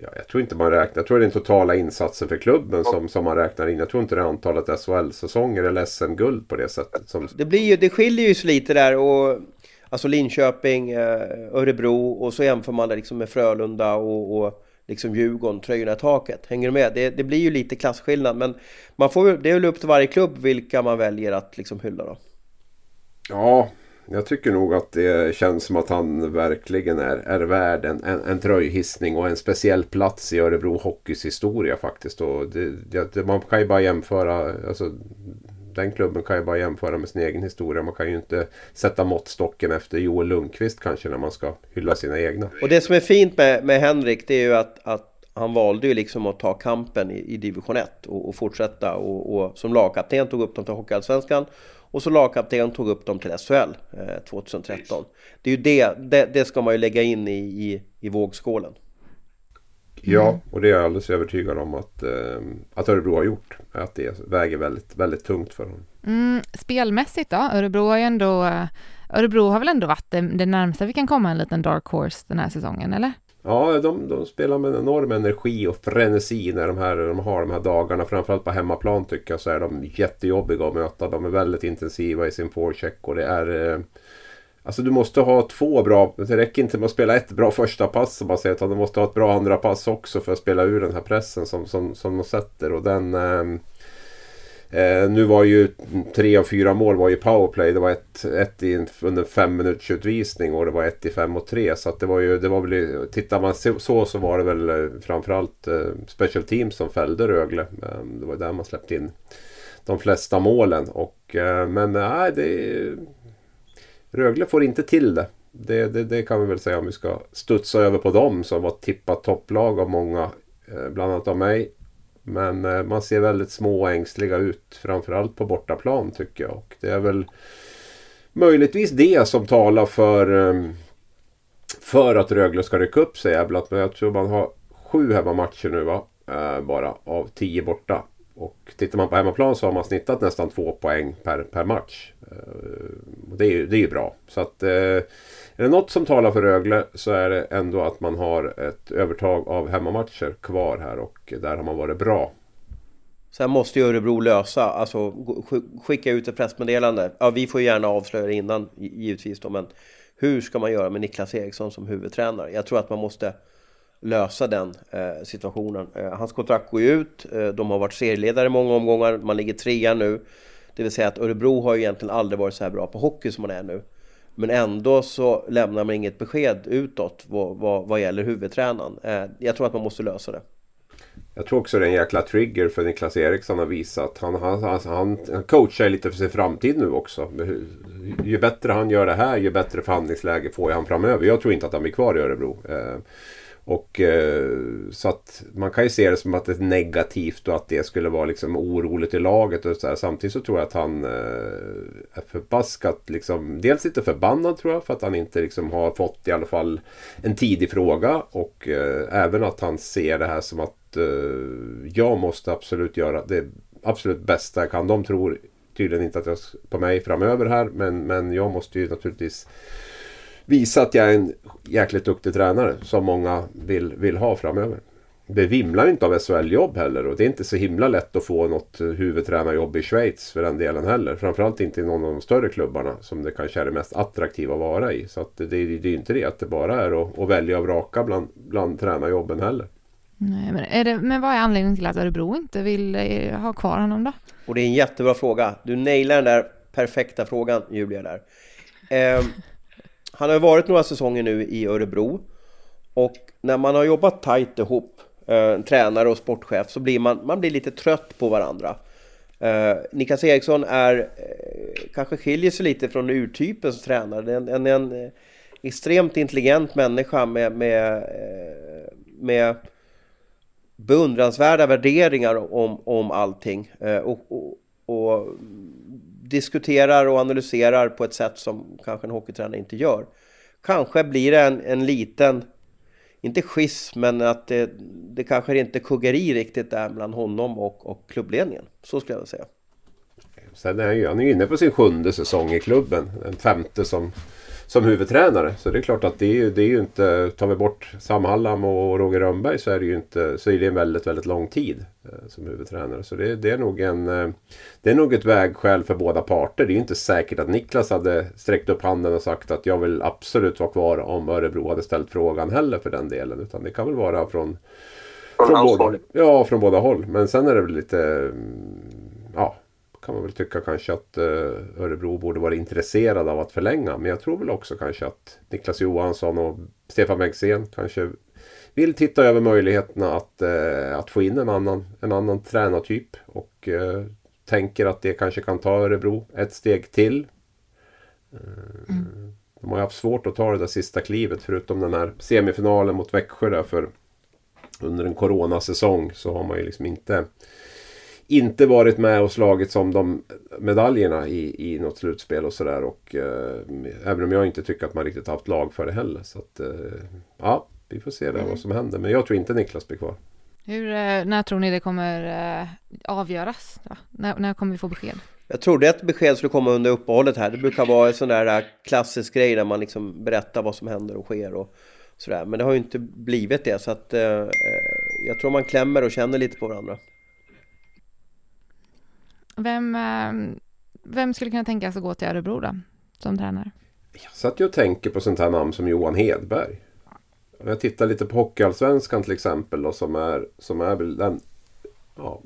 Ja, jag tror inte man räknar. Jag tror det är den totala insatsen för klubben som, som man räknar in. Jag tror inte det är antalet SHL-säsonger eller SM-guld på det sättet. Som... Det, blir ju, det skiljer ju sig lite där. Och, alltså Linköping, eh, Örebro och så jämför man det liksom med Frölunda och, och liksom Djurgården, tröjorna i taket. Hänger du med? Det, det blir ju lite klasskillnad. Men man får, det är väl upp till varje klubb vilka man väljer att liksom hylla då. Ja, jag tycker nog att det känns som att han verkligen är, är värd en, en, en tröjhissning och en speciell plats i Örebro Hockeys historia faktiskt. Och det, det, man kan ju bara jämföra, alltså, den klubben kan ju bara jämföra med sin egen historia. Man kan ju inte sätta måttstocken efter Joel Lundqvist kanske när man ska hylla sina egna. Och det som är fint med, med Henrik det är ju att, att han valde ju liksom att ta kampen i, i division 1 och, och fortsätta och, och, som lagkapten tog upp dem till Hockeyallsvenskan och så lagkapten tog upp dem till SHL eh, 2013. Det är ju det, det, det, ska man ju lägga in i, i, i vågskålen. Ja, och det är jag alldeles övertygad om att, eh, att Örebro har gjort. Att det väger väldigt, väldigt tungt för honom. Mm, spelmässigt då? Örebro har ju ändå eh, Örebro har väl ändå varit det, det närmsta vi kan komma en liten dark horse den här säsongen, eller? Ja, de, de spelar med en enorm energi och frenesi när de, här, de har de här dagarna. Framförallt på hemmaplan tycker jag så är de jättejobbiga att möta. De är väldigt intensiva i sin forecheck och det är... Eh, alltså du måste ha två bra... Det räcker inte med att spela ett bra första pass som man säger. Utan du måste ha ett bra andra pass också för att spela ur den här pressen som, som, som de sätter. Och den... Eh, Eh, nu var ju tre av fyra mål var ju powerplay. Det var ett, ett i, under fem minuters utvisning och det var ett i fem och tre. Så att det var ju, det var väl, tittar man så så var det väl eh, framförallt eh, special teams som fällde Rögle. Eh, det var där man släppte in de flesta målen. Och, eh, men eh, nej, det... Rögle får inte till det. Det, det. det, kan vi väl säga om vi ska studsa över på dem som var tippat topplag av många. Eh, bland annat av mig. Men eh, man ser väldigt små och ängsliga ut. Framförallt på bortaplan tycker jag. Och det är väl möjligtvis det som talar för, ehm, för att Rögle ska rycka upp sig. Men jag tror man har sju hemmamatcher nu va? Eh, bara av tio borta. Och tittar man på hemmaplan så har man snittat nästan två poäng per, per match. Eh, det är ju det är bra. Så att är det något som talar för Rögle så är det ändå att man har ett övertag av hemmamatcher kvar här och där har man varit bra. Sen måste ju Örebro lösa, alltså skicka ut ett pressmeddelande. Ja, vi får gärna avslöja det innan givetvis då, men hur ska man göra med Niklas Eriksson som huvudtränare? Jag tror att man måste lösa den eh, situationen. Eh, hans kontrakt går ju ut, eh, de har varit serieledare i många omgångar, man ligger trea nu. Det vill säga att Örebro har ju egentligen aldrig varit så här bra på hockey som man är nu. Men ändå så lämnar man inget besked utåt vad, vad, vad gäller huvudtränaren. Eh, jag tror att man måste lösa det. Jag tror också det är en jäkla trigger för Niklas Eriksson att visa att han, han, han, han coachar lite för sin framtid nu också. Ju bättre han gör det här, ju bättre förhandlingsläge får han framöver. Jag tror inte att han blir kvar i Örebro. Eh, och eh, så att man kan ju se det som att det är negativt och att det skulle vara liksom oroligt i laget. Och så här. Samtidigt så tror jag att han eh, är förbaskat liksom. Dels lite förbannad tror jag för att han inte liksom har fått i alla fall en tidig fråga. Och eh, även att han ser det här som att jag måste absolut göra det absolut bästa jag kan. De tror tydligen inte att jag på mig framöver här. Men, men jag måste ju naturligtvis visa att jag är en jäkligt duktig tränare som många vill, vill ha framöver. Det vimlar ju inte av SHL-jobb heller och det är inte så himla lätt att få något huvudtränarjobb i Schweiz för den delen heller. Framförallt inte i någon av de större klubbarna som det kanske är det mest attraktiva att vara i. Så att det, det, är ju inte det att det bara är att, att välja och vraka bland, bland tränarjobben heller. Nej, men, är det, men vad är anledningen till att Örebro inte vill eh, ha kvar honom då? Och det är en jättebra fråga. Du nailar den där perfekta frågan Julia där. Eh, han har varit några säsonger nu i Örebro och när man har jobbat tajt ihop, eh, tränare och sportchef, så blir man, man blir lite trött på varandra. Eh, Niklas Eriksson är, eh, kanske skiljer sig lite från urtypen som tränare. En, en, en eh, extremt intelligent människa med, med, eh, med beundransvärda värderingar om, om allting. Eh, och, och, och diskuterar och analyserar på ett sätt som kanske en hockeytränare inte gör. Kanske blir det en, en liten, inte schism, men att det, det kanske inte kuggar i riktigt där mellan honom och, och klubbledningen. Så skulle jag vilja säga. Sen är han ju, han är inne på sin sjunde säsong i klubben. Den femte som som huvudtränare. Så det är klart att det är ju, det är ju inte, tar vi bort Sam Hallam och Roger Rönnberg så är det ju inte, så är det en väldigt, väldigt lång tid eh, som huvudtränare. Så det, det, är nog en, eh, det är nog ett vägskäl för båda parter. Det är ju inte säkert att Niklas hade sträckt upp handen och sagt att jag vill absolut vara kvar om Örebro hade ställt frågan heller för den delen. Utan det kan väl vara från, från, båda, ja, från båda håll. Men sen är det väl lite, mm, ja, kan man väl tycka kanske att eh, Örebro borde vara intresserad av att förlänga. Men jag tror väl också kanske att Niklas Johansson och Stefan Bengtzén kanske vill titta över möjligheterna att, eh, att få in en annan, en annan tränartyp. Och eh, tänker att det kanske kan ta Örebro ett steg till. Mm. De har ju haft svårt att ta det där sista klivet förutom den här semifinalen mot Växjö där för under en coronasäsong så har man ju liksom inte inte varit med och slagit som de medaljerna i, i något slutspel och sådär. Och eh, även om jag inte tycker att man riktigt haft lag för det heller. Så att, eh, ja, vi får se där mm. vad som händer. Men jag tror inte Niklas blir kvar. Hur, eh, när tror ni det kommer eh, avgöras? När, när kommer vi få besked? Jag trodde att besked skulle komma under uppehållet här. Det brukar vara en sån där eh, klassisk grej där man liksom berättar vad som händer och sker och sådär. Men det har ju inte blivit det så att eh, jag tror man klämmer och känner lite på varandra. Vem, eh, vem skulle kunna tänka sig att gå till Örebro då, som tränare? Jag satt ju och tänker på sånt här namn som Johan Hedberg. Jag tittar lite på Hockeyallsvenskan till exempel då, som är, som är den ja,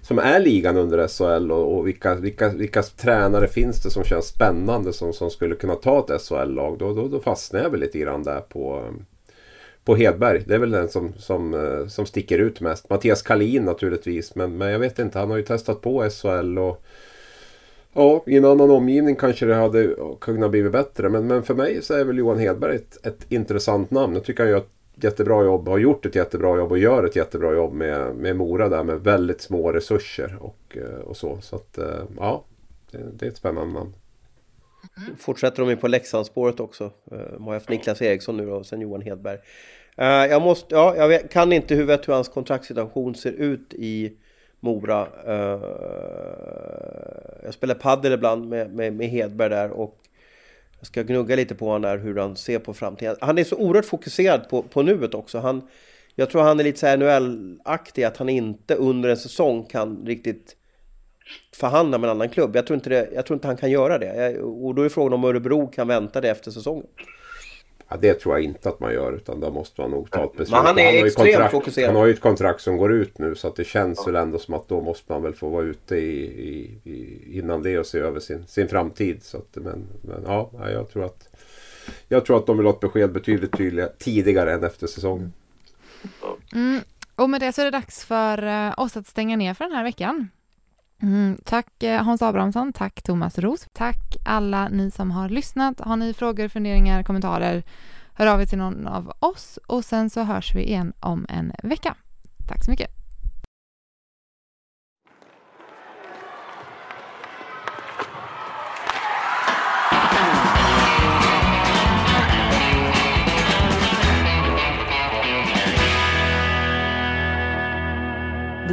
som är ligan under SHL och, och vilka, vilka, vilka tränare finns det som känns spännande som, som skulle kunna ta ett SHL-lag. Då, då, då fastnar jag väl lite grann där på, på Hedberg. Det är väl den som, som, eh, som sticker ut mest. Mattias Kalin naturligtvis men, men jag vet inte, han har ju testat på SHL och Ja, i en annan omgivning kanske det hade kunnat bli bättre. Men, men för mig så är väl Johan Hedberg ett, ett intressant namn. Jag tycker han gör ett jättebra jobb, har gjort ett jättebra jobb och gör ett jättebra jobb med, med Mora där med väldigt små resurser och, eh, och så. Så att eh, ja, det, det är ett spännande namn. Mm. Fortsätter de ju på Leksandsspåret också. Eh, de har haft Niklas Eriksson nu då, och sen Johan Hedberg. Eh, jag, måste, ja, jag vet, kan inte huvudet hur hans kontraktssituation ser ut i Mora. Eh, jag spelar padel ibland med, med, med Hedberg där och jag ska gnugga lite på honom där hur han ser på framtiden. Han är så oerhört fokuserad på, på nuet också. Han, jag tror han är lite så NHL-aktig, att han inte under en säsong kan riktigt förhandla med en annan klubb. Jag tror inte, det, jag tror inte han kan göra det. och då är frågan om Örebro kan vänta det efter säsongen. Ja, det tror jag inte att man gör utan då måste man nog ta ett beslut. Men han är han extremt kontrakt, fokuserad. Han har ju ett kontrakt som går ut nu så att det känns ja. väl ändå som att då måste man väl få vara ute i, i, i innan det och se över sin, sin framtid. Så att, men, men ja, jag tror att jag tror att de vill ha ett besked betydligt tydligare, tidigare än efter säsongen. Mm. Och med det så är det dags för eh, oss att stänga ner för den här veckan. Mm, tack eh, Hans Abrahamsson, tack Thomas Ros. Tack alla ni som har lyssnat. Har ni frågor, funderingar, kommentarer, hör av er till någon av oss och sen så hörs vi igen om en vecka. Tack så mycket.